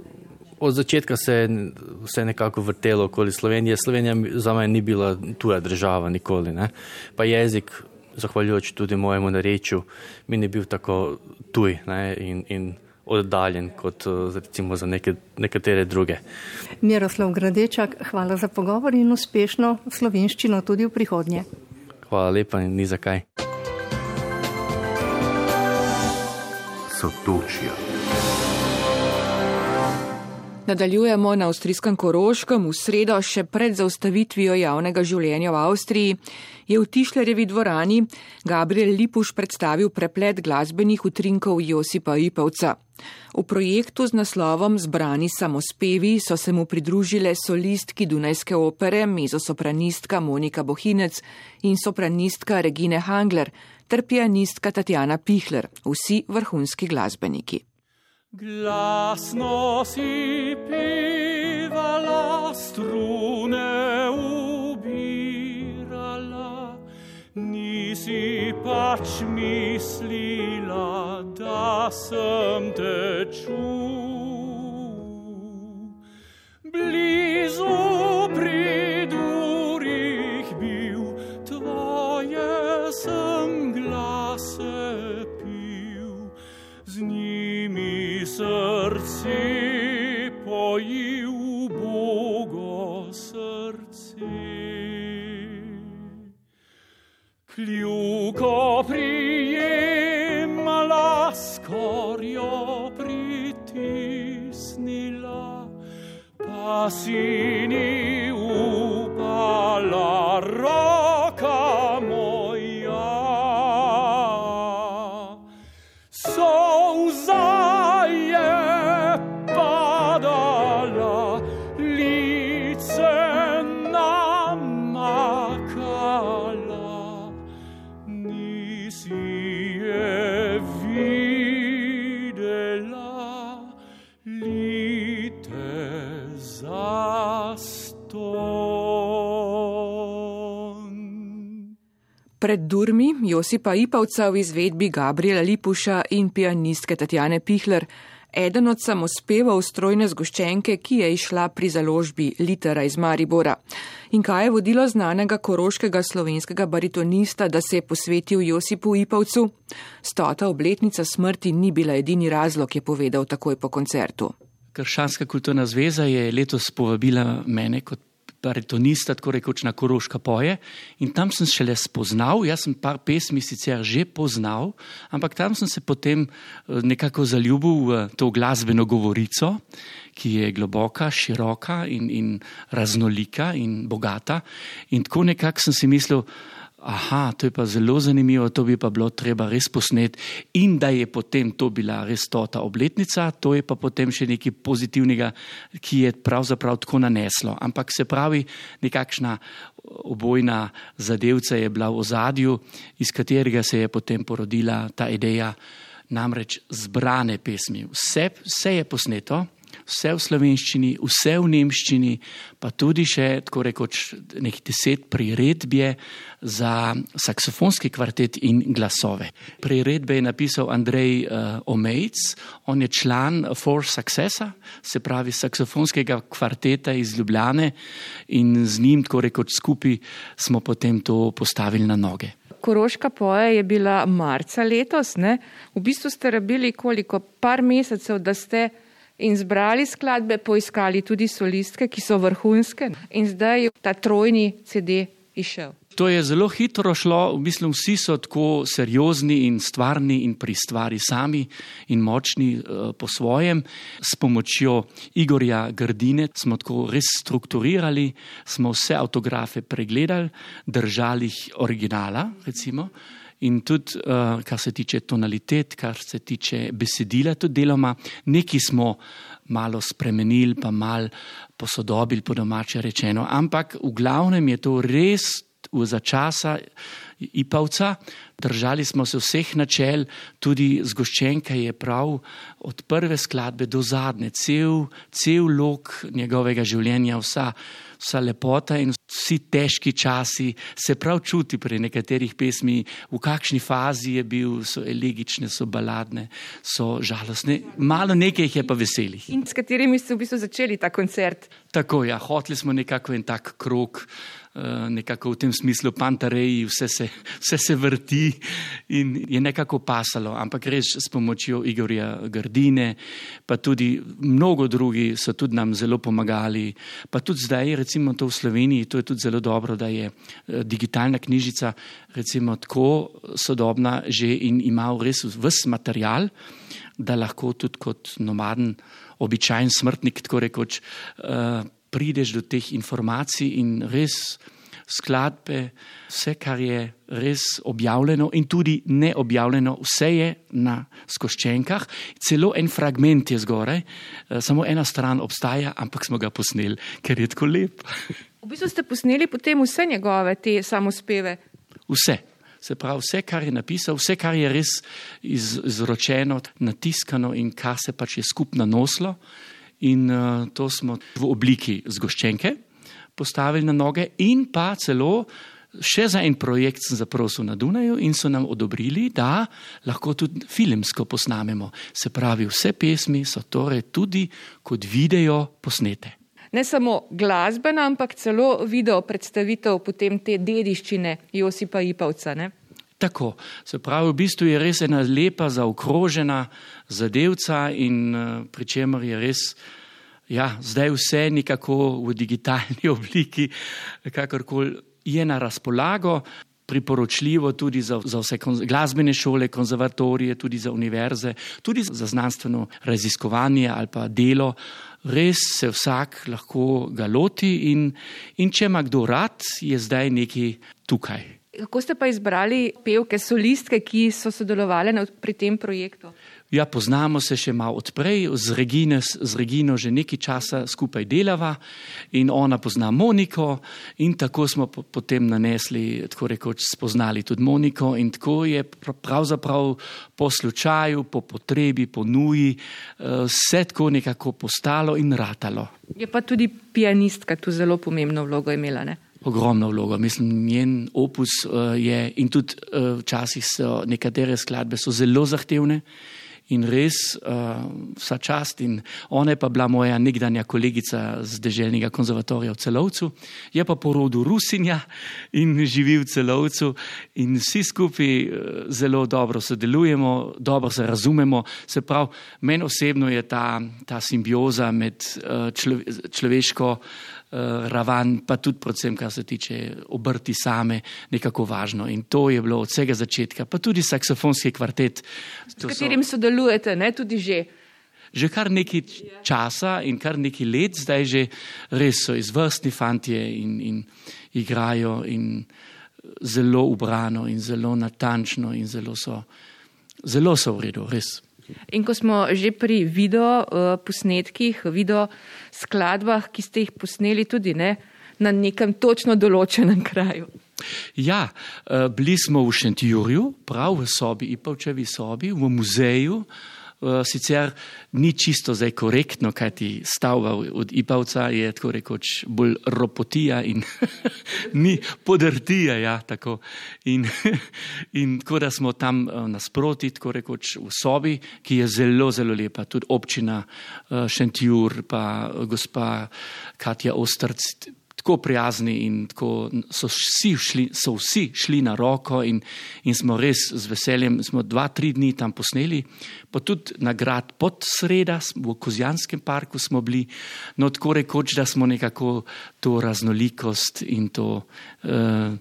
od začetka se je vse nekako vrtelo okoli Slovenije. Slovenija za me ni bila tuja država, nikoli. Ne? Pa jezik zahvaljujoč tudi mojemu narečju, mi ni bil tako tuj ne, in, in oddaljen kot recimo za neke, nekatere druge.
Miroslav Gradečak, hvala za pogovor in uspešno slovenščino tudi v prihodnje.
Hvala lepa in ni zakaj.
Sotočja.
Nadaljujemo na avstrijskem Koroškem. V sredo, še pred zaustavitvijo javnega življenja v Avstriji, je v Tišlerjevi dvorani Gabriel Lipuš predstavil preplet glasbenih utrinkov Josipa Ipavca. V projektu z naslovom Zbrani samospevi so se mu pridružile solistki Dunajske opere, mezosopranistka Monika Bohinec in sopranistka Regine Hangler ter pianistka Tatjana Pihler, vsi vrhunski glasbeniki.
Glasno si pevala, strune ubirala, nisi pač mislila, da sem te čul. Blizu pri durih bil, tvoje sem glasen z njimi srce pojil Bogo srce. Kljuko prijemala, skorjo pritisnila, pa si ni
Josipa Ipavca v izvedbi Gabriela Lipuša in pianistke Tatjane Pihler, eden od samospevov strojne zgoščenke, ki je išla pri založbi Litera iz Maribora. In kaj je vodilo znanega koroškega slovenskega baritonista, da se je posvetil Josipu Ipavcu? Stota obletnica smrti ni bila edini razlog, je povedal takoj po koncertu.
Krščanska kulturna zveza je letos povabila mene kot baritonista, tako rekoč na Koroška poje. In tam sem šele spoznal, jaz sem par pesmi sicer že poznal, ampak tam sem se potem eh, nekako zaljubil v to glasbeno govorico, ki je globoka, široka in, in raznolika in bogata. In tako nekako sem si mislil, aha, to je pa zelo zanimivo, to bi pa bilo treba res posnet in da je potem to bila res tota obletnica, to je pa potem še nekaj pozitivnega, ki je pravzaprav tako naneslo. Ampak se pravi, nekakšna obojna zadevca je bila v ozadju, iz katerega se je potem porodila ta ideja, namreč zbrane pesmi. Vse, vse je posneto, vse v slovenščini, vse v nemščini, pa tudi še tako rekoč nekaj deset priredbje za saksofonski kvartet in glasove. Priredbe je napisal Andrej uh, Omejc, on je član For Successa, se pravi saksofonskega kvarteta iz Ljubljane in z njim tako rekoč skupaj smo potem to postavili na noge.
Koroška poja je bila marca letos, ne? v bistvu ste rabili koliko, par mesecev, da ste in zbrali skladbe, poiskali tudi solistke, ki so vrhunske in zdaj je ta trojni CD išel.
To je zelo hitro šlo, v bistvu vsi so tako seriozni in stvarni in pri stvari sami in močni uh, po svojem. S pomočjo Igorja Grdine smo tako res strukturirali, smo vse autografe pregledali, držali jih originala, recimo. In tudi, uh, kar se tiče tonalitet, kar se tiče besedila, tudi deloma, nekaj smo malo spremenili, pa malo posodobili, po domače rečeno. Ampak v glavnem je to res v začasa Ipavca. Držali smo se vseh načel, tudi zgoščenka je prav od prve skladbe do zadnje, cel, cel lok njegovega življenja, vsa, vsa lepota in vsi težki časi se prav čuti pri nekaterih pesmi, v kakšni fazi je bil, so elegične, so baladne, so žalostne, malo nekaj jih je pa veselih.
In s katerimi ste v bistvu začeli ta koncert?
Tako, ja, hoteli smo nekako en tak krok. Nekako v tem smislu, pantareji, vse se, vse se vrti in je nekako pasalo, ampak res s pomočjo Igorja Gardine, pa tudi mnogo drugi so tudi nam zelo pomagali. Pa tudi zdaj, recimo to v Sloveniji, to je tudi zelo dobro, da je digitalna knjižica recimo tako sodobna že in ima res vse material, da lahko tudi kot nomaden, običajen smrtnik, tako rekoč, uh, prideš do teh informacij in res skladbe, vse, kar je res objavljeno in tudi neobjavljeno, vse je na skoščenkah, celo en fragment je zgoraj, samo ena stran obstaja, ampak smo ga posneli, ker je tako lep.
V bistvu ste posneli potem vse njegove te samospeve?
Vse. Se pravi, vse, kar je napisal, vse, kar je res iz, izročeno, natiskano in kar se pač je skupno noslo. In uh, to smo v obliki zgoščenke postavili na noge, in pa celo še za en projekt sem zaprosil na Dunaju in so nam odobrili, da lahko tudi filmsko posnamemo. Se pravi, vse pesmi so torej tudi kot video posnete.
ne samo glasbena, ampak celo video predstavitev potem te dediščine Josipa Ipavca. Ne?
Tako, se pravi, v bistvu je res ena lepa, zaokrožena zadevca in uh, pri čemer je res, ja, zdaj vse nekako v digitalni obliki, kakorkoli je na razpolago priporočljivo tudi za, za vse glasbene šole, konzervatorije, tudi za univerze, tudi za znanstveno raziskovanje ali pa delo. Res se vsak lahko ga loti in, in če ima kdo rad, je zdaj neki tukaj.
Kako ste pa izbrali pevke, solistke, ki so sodelovali pri tem projektu?
Ja, poznamo se še malo odprej, z, Regine, z Regino že nekaj časa skupaj delava in ona pozna Moniko in tako smo potem nanesli, tako rekoč spoznali tudi Moniko in tako je pravzaprav po slučaju, po potrebi, po nuji eh, vse tako nekako postalo in ratalo.
Je pa tudi pianistka tu zelo pomembno vlogo imela, ne?
Ogromno vlogo. Mislim, njen opus uh, je in tudi uh, včasih so nekatere skladbe so zelo zahtevne in res uh, vsa čast. In ona je pa bila moja nekdanja kolegica z Deželnega konzervatorija v Celovcu, je pa po rodu Rusinja in živi v Celovcu in vsi skupaj uh, zelo dobro sodelujemo, dobro se razumemo. Se pravi, meni osebno je ta, ta simbioza med uh, člove, človeško uh, raven, pa tudi, predvsem, kar se tiče obrti same, nekako važno. In to je bilo od vsega začetka, pa tudi saksofonski kvartet.
S katerim so... sodelujete, ne tudi že.
Že kar nekaj časa in kar nekaj let, zdaj že res so izvrstni fantje in, in igrajo in zelo ubrano in zelo natančno in zelo so, zelo so v redu, res.
In ko smo že pri video uh, posnetkih, video skladbah, ki ste jih posneli tudi ne, na nekem točno določenem kraju.
Ja, uh, bili smo v Šentjurju, prav v sobi, Ipavčevi sobi, v muzeju. Eh, sicer ni čisto zdaj korektno, kaj ti stavba od Ipavca je tako rekoč bolj ropotija in ni podrtija, ja, tako. In, in tako da smo tam eh, nasproti, tako rekoč v sobi, ki je zelo, zelo lepa, tudi občina eh, Šentjur, pa gospa Katja Ostrc, tako prijazni in tako so vsi, šli, so vsi šli na roko in, in smo res z veseljem, smo dva, tri dni tam posneli, pa tudi nagrad pod sreda v Kozjanskem parku smo bili, no tako rekoč, da smo nekako to raznolikost in to uh,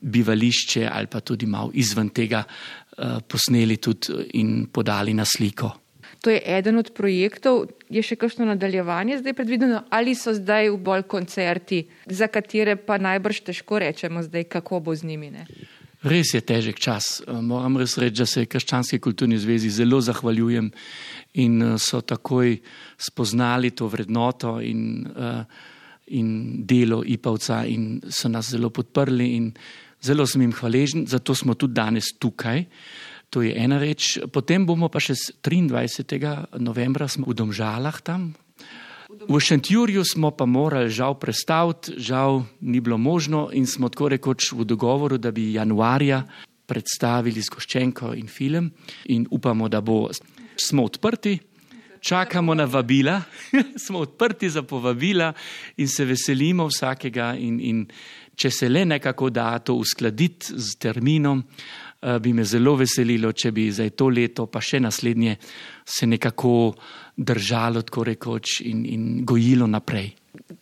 bivališče ali pa tudi malo izven tega uh, posneli tudi in podali na sliko.
To je eden od projektov. Je še kakšno nadaljevanje zdaj predvideno ali so zdaj v bolj koncerti, za katere pa najbrž težko rečemo zdaj, kako bo z njimi? Ne?
Res je težek čas. Moram res reči, da se Krščanski kulturni zvezi zelo zahvaljujem in eh, so takoj spoznali to vrednoto in, eh, in delo Ipavca in so nas zelo podprli in zelo sem jim hvaležen, zato smo tudi danes tukaj. To je ena reč. Potem bomo pa še 23. novembra v Domžalah tam. V Šentjurju smo pa morali žal predstaviti, žal ni bilo možno in smo tako rekoč v dogovoru, da bi januarja predstavili zgoščenko in film in upamo, da bo. Smo odprti, čakamo na vabila, smo odprti za povabila in se veselimo vsakega in, in če se le nekako da to uskladiti z terminom, bi me zelo veselilo, če bi za to leto, pa še naslednje, se nekako držalo, tako rekoč, in, in gojilo naprej.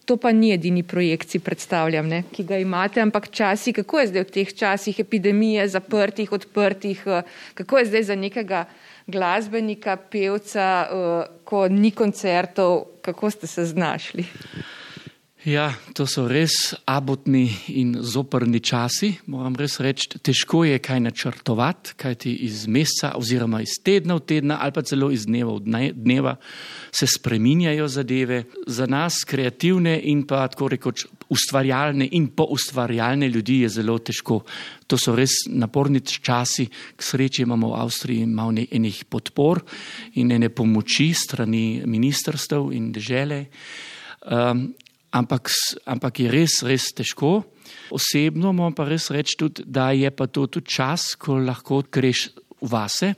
To pa ni edini projekt, si predstavljam, ne, ki ga imate, ampak časi, kako je zdaj v teh časih epidemije, zaprtih, odprtih, eh, kako je zdaj za nekega glasbenika, pevca, eh, ko ni koncertov, kako ste se znašli?
Ja, to so res abotni in zoprni časi. Moram res reči, težko je kaj načrtovati, kaj ti iz meseca oziroma iz tedna v tedna ali pa celo iz dneva v dneva se spreminjajo zadeve. Za nas, kreativne in pa tako rekoč ustvarjalne in poustvarjalne ljudi je zelo težko. To so res naporni časi. K sreči imamo v Avstriji malo enih podpor in ene pomoči strani ministrstv in dežele. Um, ampak, ampak je res, res težko. Osebno moram pa res reči tudi, da je pa to tudi čas, ko lahko greš vase,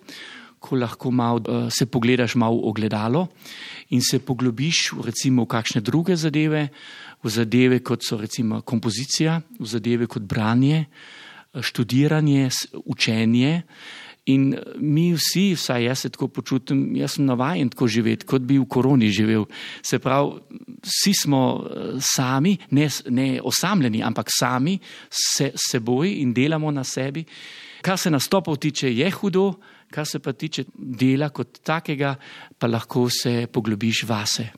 ko lahko malo, uh, se pogledaš malo v ogledalo in se poglobiš v recimo kakšne druge zadeve, v zadeve kot so recimo kompozicija, v zadeve kot branje, študiranje, učenje. In mi vsi, vsaj jaz se tako počutim, jaz sem navaden tako živeti, kot bi v koroni živel. Se pravi, vsi smo sami, ne, ne osamljeni, ampak sami se seboj in delamo na sebi. Kar se nastopov tiče, je hudo, kar se pa tiče dela kot takega, pa lahko se poglobiš vase.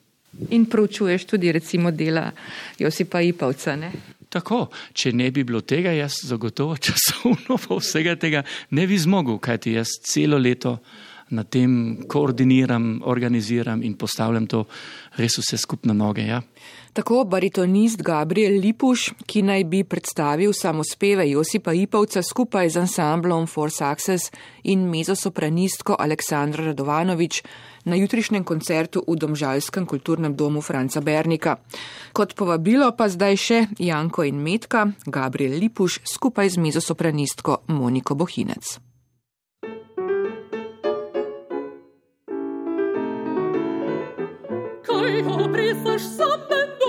In proučuješ tudi recimo dela Josipa Ipavca, ne?
Tako, če ne bi bilo tega, jaz zagotovo časovno pa vsega tega ne bi zmogel, kajti jaz celo leto na tem koordiniram, organiziram in postavljam to res vse skupno noge. Ja.
Tako baritonist Gabriel Lipuš, ki naj bi predstavil samospeve Josipa Ipavca skupaj z ansamblom For Success in mezosopranistko Aleksandra Radovanovič na jutrišnjem koncertu v Domžalskem kulturnem domu Franca Bernika. Kot povabilo pa zdaj še Janko in Metka, Gabriel Lipuš skupaj z mezosopranistko Moniko Bohinec.
Kaj obrisaš za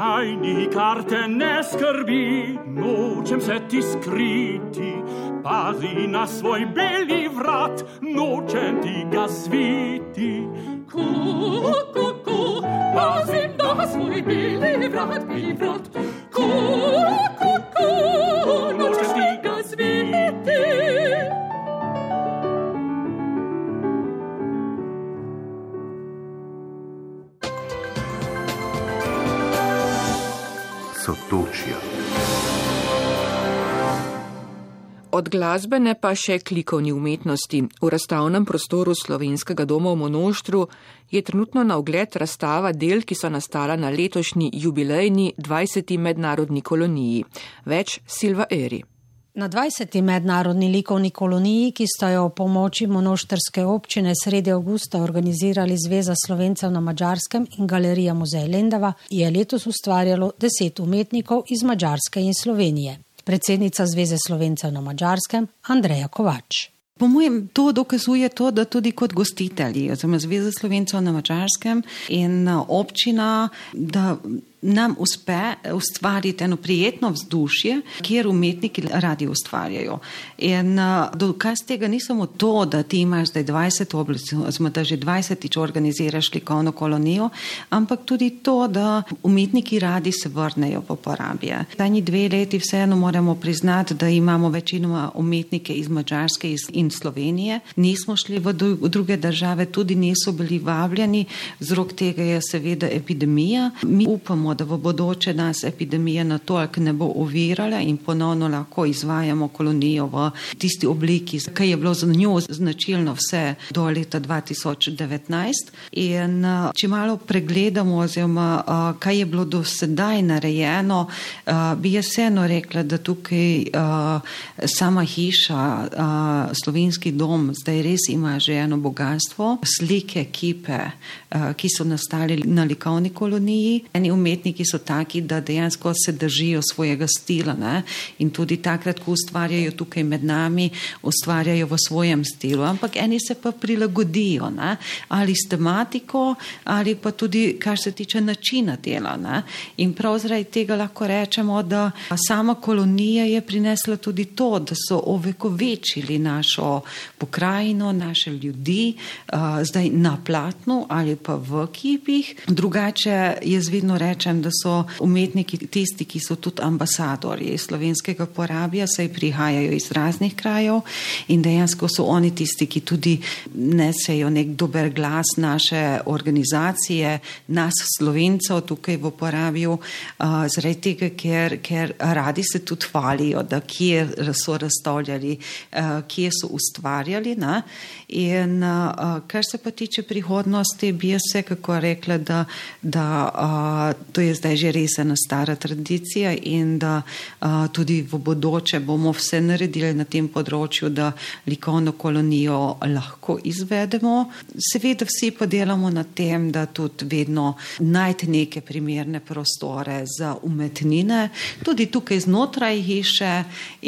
Naj nikar te ne skrbi, nočem se ti skriti. Pazi na svoj beli vrat, nočem ti ga zviti. Ko, ko, ko, pazim na svoj beli vrat, beli vrat. Ko, ko, ko,
Sotočja.
Od glasbene pa še klikovni umetnosti. V razstavnem prostoru Slovenskega doma v Monoštru je trenutno na ogled razstava del, ki so nastala na letošnji jubilejni 20. mednarodni koloniji. Več Silva Eri.
Na 20. mednarodni likovni koloniji, ki sta jo v pomoči monoštrske občine sredi avgusta organizirali Zveza slovencev na Mačarskem in Galerija Muzej Lendava, je letos ustvarjalo deset umetnikov iz Mačarske in Slovenije. Predsednica Zveze slovencev na Mačarskem Andreja Kovač.
Po mojem, to dokazuje to, da tudi kot gostitelji, oziroma Zveza slovencev na Mačarskem in občina, da nam uspe ustvariti eno prijetno vzdušje, kjer umetniki radi ustvarjajo. In dokaz tega ni samo to, da ti imaš zdaj 20 oblic, oziroma da že 20-tič organiziraš likovno kolonijo, ampak tudi to, da umetniki radi se vrnejo v porabje. Zadnji dve leti vseeno moramo priznati, da imamo večinoma umetnike iz Mačarske in Slovenije. Nismo šli v druge države, tudi niso bili vabljeni, vzrok tega je seveda epidemija. Mi upamo, da v bodoče nas epidemija na toliko ne bo ovirala in ponovno lahko izvajamo kolonijo v tisti obliki, ki je bilo za njo značilno vse do leta 2019. In če malo pregledamo, oziroma kaj je bilo do sedaj narejeno, bi jaz vseeno rekla, da tukaj sama hiša, slovenski dom, zdaj res ima že eno bogatstvo, slike, kipe, ki so nastali na likovni koloniji. Eni umetniki so taki, da dejansko se držijo svojega stila ne? in tudi takrat, ko ustvarjajo tukaj med nami, ustvarjajo v svojem stilu, ampak eni se pa prilagodijo ne? ali s tematiko, ali pa tudi, kar se tiče načina dela. Ne? In prav zaradi tega lahko rečemo, da sama kolonija je prinesla tudi to, da so ovekovečili našo pokrajino, naše ljudi, uh, zdaj na platnu ali pa v kipih. Drugače, jaz vedno rečem, da so umetniki tisti, ki so tudi ambasadorji slovenskega porabja, saj prihajajo iz raznih krajev in dejansko so oni tisti, ki tudi nesejo nek dober glas naše organizacije, nas slovencev tukaj v porabju, zaradi tega, ker, ker radi se tudi hvalijo, da kje so razstavljali, kje so ustvarjali. Na? In kar se pa tiče prihodnosti, bi jaz vsekako rekla, da, da uh, to je zdaj že res ena stara tradicija in da uh, tudi v bodoče bomo vse naredili na tem področju, da likovno kolonijo lahko izvedemo. Seveda vsi pa delamo na tem, da tudi vedno najti neke primerne prostore za umetnine, tudi tukaj znotraj hiše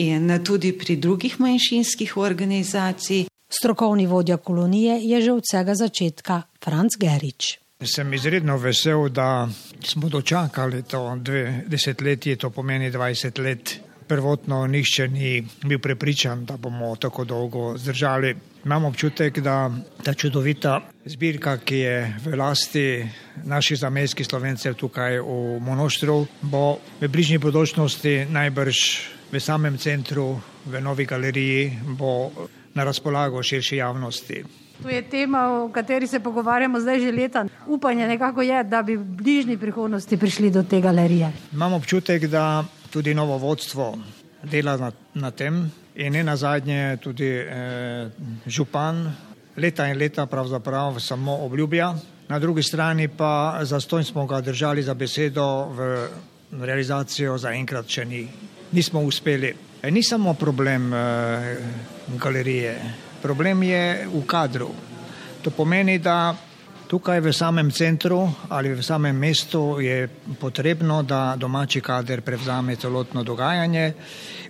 in tudi pri drugih manjšinskih organizacij.
Strokovni vodja kolonije je že od vsega začetka Franz Gerič.
Sem izredno vesel, da smo dočakali to dve desetletji, to pomeni 20 let. Prvotno nišče ni bil prepričan, da bomo tako dolgo zdržali. Imam občutek, da ta čudovita zbirka, ki je v lasti naših zamejskih slovencev tukaj v Monoštru, bo v bližnji bodočnosti najbrž v samem centru, v novi galeriji, bo na razpolago širši javnosti.
To je tema, o kateri se pogovarjamo zdaj že leta. Upanje nekako je, da bi v bližnji prihodnosti prišli do te galerije.
Imam občutek, da tudi novo vodstvo dela na, na tem in ne na zadnje tudi eh, župan leta in leta pravzaprav samo obljublja. Na drugi strani pa zastojn smo ga držali za besedo v realizacijo zaenkrat še ni. Nismo uspeli. E, ni samo problem eh, galerije, problem je v kadru. To pomeni, da tukaj v samem centru ali v samem mestu je potrebno, da domači kader prevzame celotno dogajanje.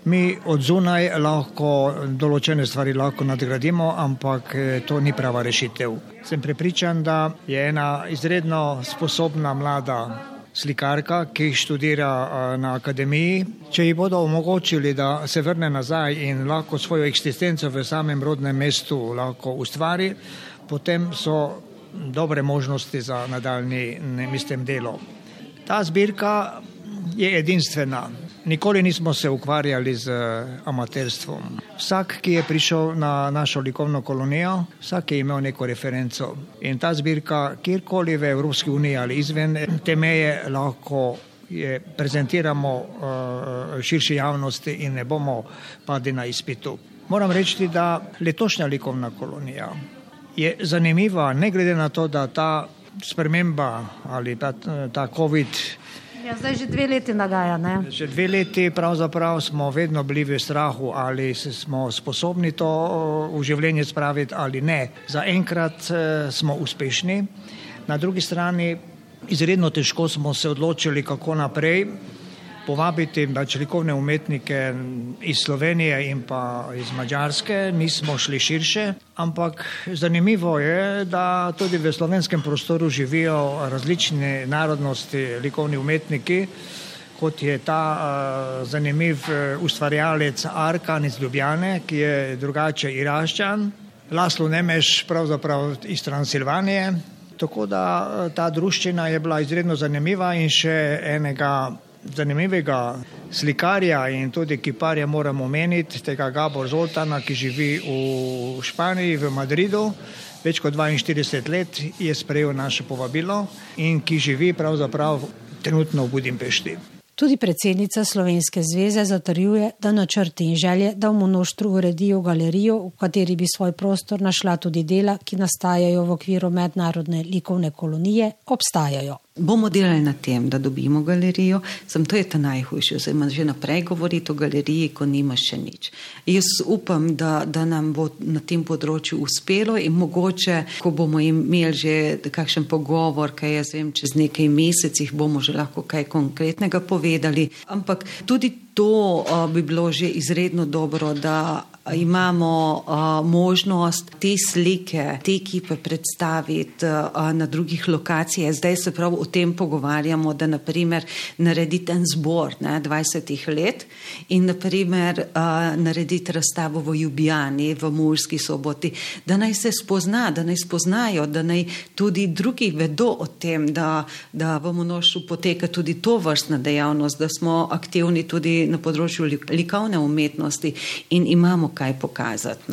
Mi od zunaj lahko določene stvari lahko nadgradimo, ampak eh, to ni prava rešitev. Sem prepričan, da je ena izredno sposobna mlada slikarka, ki študira na akademiji. Če ji bodo omogočili, da se vrne nazaj in lahko svojo eksistenco v samem rodnem mestu lahko ustvari, potem so dobre možnosti za nadaljni, mislim, delo. Ta zbirka je edinstvena. Nikoli nismo se ukvarjali z eh, amaterstvom. Vsak, ki je prišel na našo likovno kolonijo, vsak je imel neko referenco. In ta zbirka, kjerkoli v Evropski uniji ali izven te meje, lahko je prezentiramo uh, širši javnosti in ne bomo padli na izpitu. Moram reči, da letošnja likovna kolonija je zanimiva, ne glede na to, da ta sprememba ali ta, ta COVID
Ja, zdaj že dve leti nagaja. Ne?
Že dve leti smo vedno bili v strahu, ali smo sposobni to v življenje spraviti ali ne. Zaenkrat e, smo uspešni, na drugi strani izredno težko smo se odločili, kako naprej povabiti pač likovne umetnike iz Slovenije in pa iz Mačarske, nismo šli širše, ampak zanimivo je, da tudi v slovenskem prostoru živijo različne narodnosti, likovni umetniki, kot je ta uh, zanimiv uh, ustvarjalec Arkan iz Ljubljane, ki je drugače iraščan, Laslo Nemeš pravzaprav iz Transilvanije. Tako da ta druščina je bila izredno zanimiva in še enega zanimivega slikarja in tudi kiparja moramo omeniti, tega Gabor Zoltana, ki živi v Španiji, v Madridu. Več kot 42 let je sprejel naše povabilo in ki živi pravzaprav trenutno v Budimpešti.
Tudi predsednica Slovenske zveze zatrjuje, da načrti in želje, da v monoštru uredijo galerijo, v kateri bi svoj prostor našla tudi dela, ki nastajajo v okviru mednarodne likovne kolonije, obstajajo.
Bomo delali na tem, da dobimo galerijo, sem to je ta najhujše, oziroma že naprej govoriti o galeriji, ko nima še nič. Jaz upam, da, da nam bo na tem področju uspelo in mogoče, ko bomo imeli že kakšen pogovor, kaj jaz vem, čez nekaj mesecih bomo že lahko kaj konkretnega povedali. Ampak tudi to uh, bi bilo že izredno dobro, da imamo uh, možnost te slike, te ekipe predstaviti uh, na drugih lokacijah. Zdaj se prav o tem pogovarjamo, da naprimer narediti en zbor ne, 20 let in naprimer narediti razstavo v Ljubljani, v Murski soboti, da naj se spozna, da naj spoznajo, da naj tudi drugi vedo o tem, da, da v Monošu poteka tudi to vrstna dejavnost, da smo aktivni tudi tudi na področju likovne umetnosti in imamo kaj pokazati.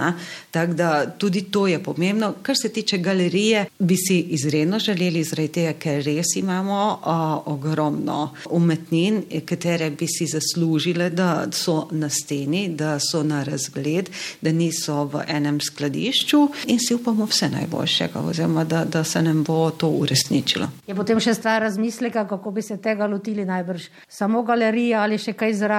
Tako da tudi to je pomembno. Kar se tiče galerije, bi si izredno želeli, zaradi tega, ker res imamo o, ogromno umetnin, katere bi si zaslužile, da so na steni, da so na razgled, da niso v enem skladišču in si upamo vse najboljšega, oziroma da, da se nam bo to uresničilo.
Je potem še stvar razmisleka, kako bi se tega lotili najbrž. Samo galerija ali še kaj zraven.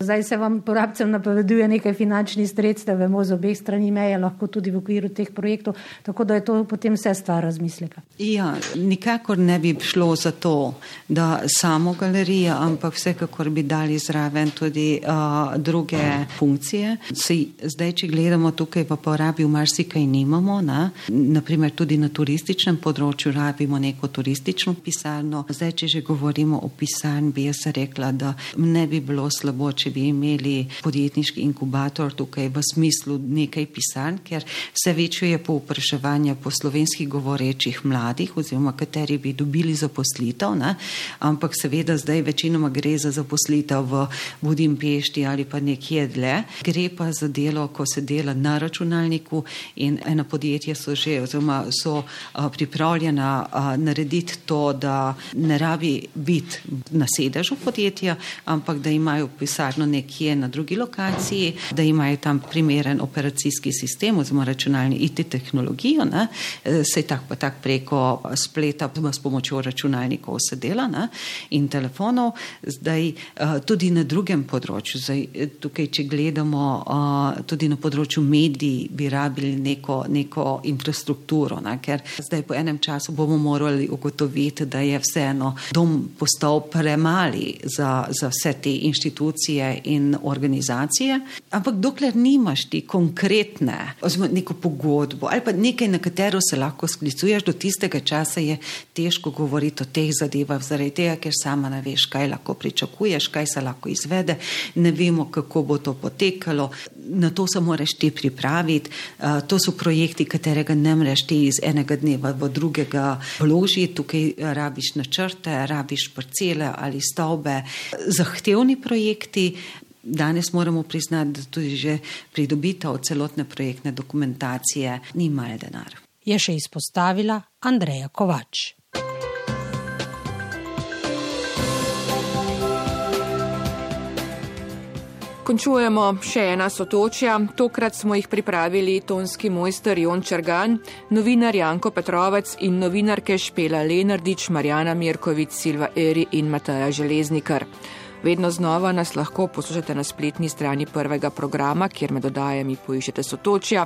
Zdaj se vam porabcem napoveduje nekaj finančnih sredstev, vemo z obeh strani meje, lahko tudi v okviru teh projektov, tako da je to potem vse stvar razmisleka.
Ja, nikakor ne bi šlo za to, da samo galerija, ampak vsekakor bi dali zraven tudi uh, druge funkcije. Sej, zdaj, če gledamo tukaj v porabi, v marsikaj nimamo, na? naprimer tudi na turističnem področju rabimo neko turistično pisarno. Zdaj, če že govorimo o pisarni, bi jaz rekla, da ne bi bilo slabo, če bi imeli podjetniški inkubator tukaj v smislu nekaj pisarn, ker vse večje je povpraševanje po slovenskih govorečih mladih oziroma kateri bi dobili zaposlitev, ne? ampak seveda zdaj večinoma gre za zaposlitev v Budimpešti ali pa nekje dlje. Gre pa za delo, ko se dela na računalniku in ena podjetja so že oziroma so a, pripravljena a, narediti to, da ne rabi biti na sedežu podjetja, ampak da imajo pisarno nekje na drugi lokaciji, da imajo tam primeren operacijski sistem oziroma računalni IT tehnologijo, ne, se tak pa tak preko spleta s pomočjo računalnikov se dela ne, in telefonov. Zdaj tudi na drugem področju, zdaj tukaj, če gledamo tudi na področju medij, bi rabili neko, neko infrastrukturo, ne, ker zdaj po enem času bomo morali ugotoviti, da je vseeno dom postal premali za, za vse te inštitucije in organizacije. Ampak dokler nimaš ti konkretne, oziroma neko pogodbo ali pa nekaj, na katero se lahko sklicuješ, do tistega časa je težko govoriti o teh zadevah, zaradi tega, ker sama ne veš, kaj lahko pričakuješ, kaj se lahko izvede, ne vemo, kako bo to potekalo. Na to se moraš ti pripraviti. Uh, to so projekti, katerega ne moreš ti iz enega dneva v drugega vložiti. Tukaj rabiš načrte, rabiš parcele ali stavbe. Zahtevni projekti. Danes moramo priznati, da tudi že pridobitev celotne projektne dokumentacije ni mal denar.
Je še izpostavila Andreja Kovač.
Končujemo še ena sotočja. Tokrat smo jih pripravili tonski mojster Jon Črgan, novinar Janko Petrovec in novinarke Špela Lenardič, Marjana Mirkovic, Silva Eri in Mataja Železnikar. Vedno znova nas lahko poslušate na spletni strani prvega programa, kjer med dodajami poiščete sotočja.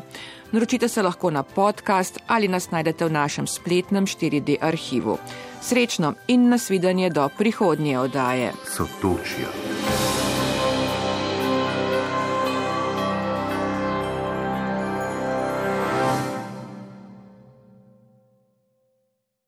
Naročite se lahko na podcast ali nas najdete v našem spletnem 4D arhivu. Srečno in nasvidenje do prihodnje oddaje.
Sotočja.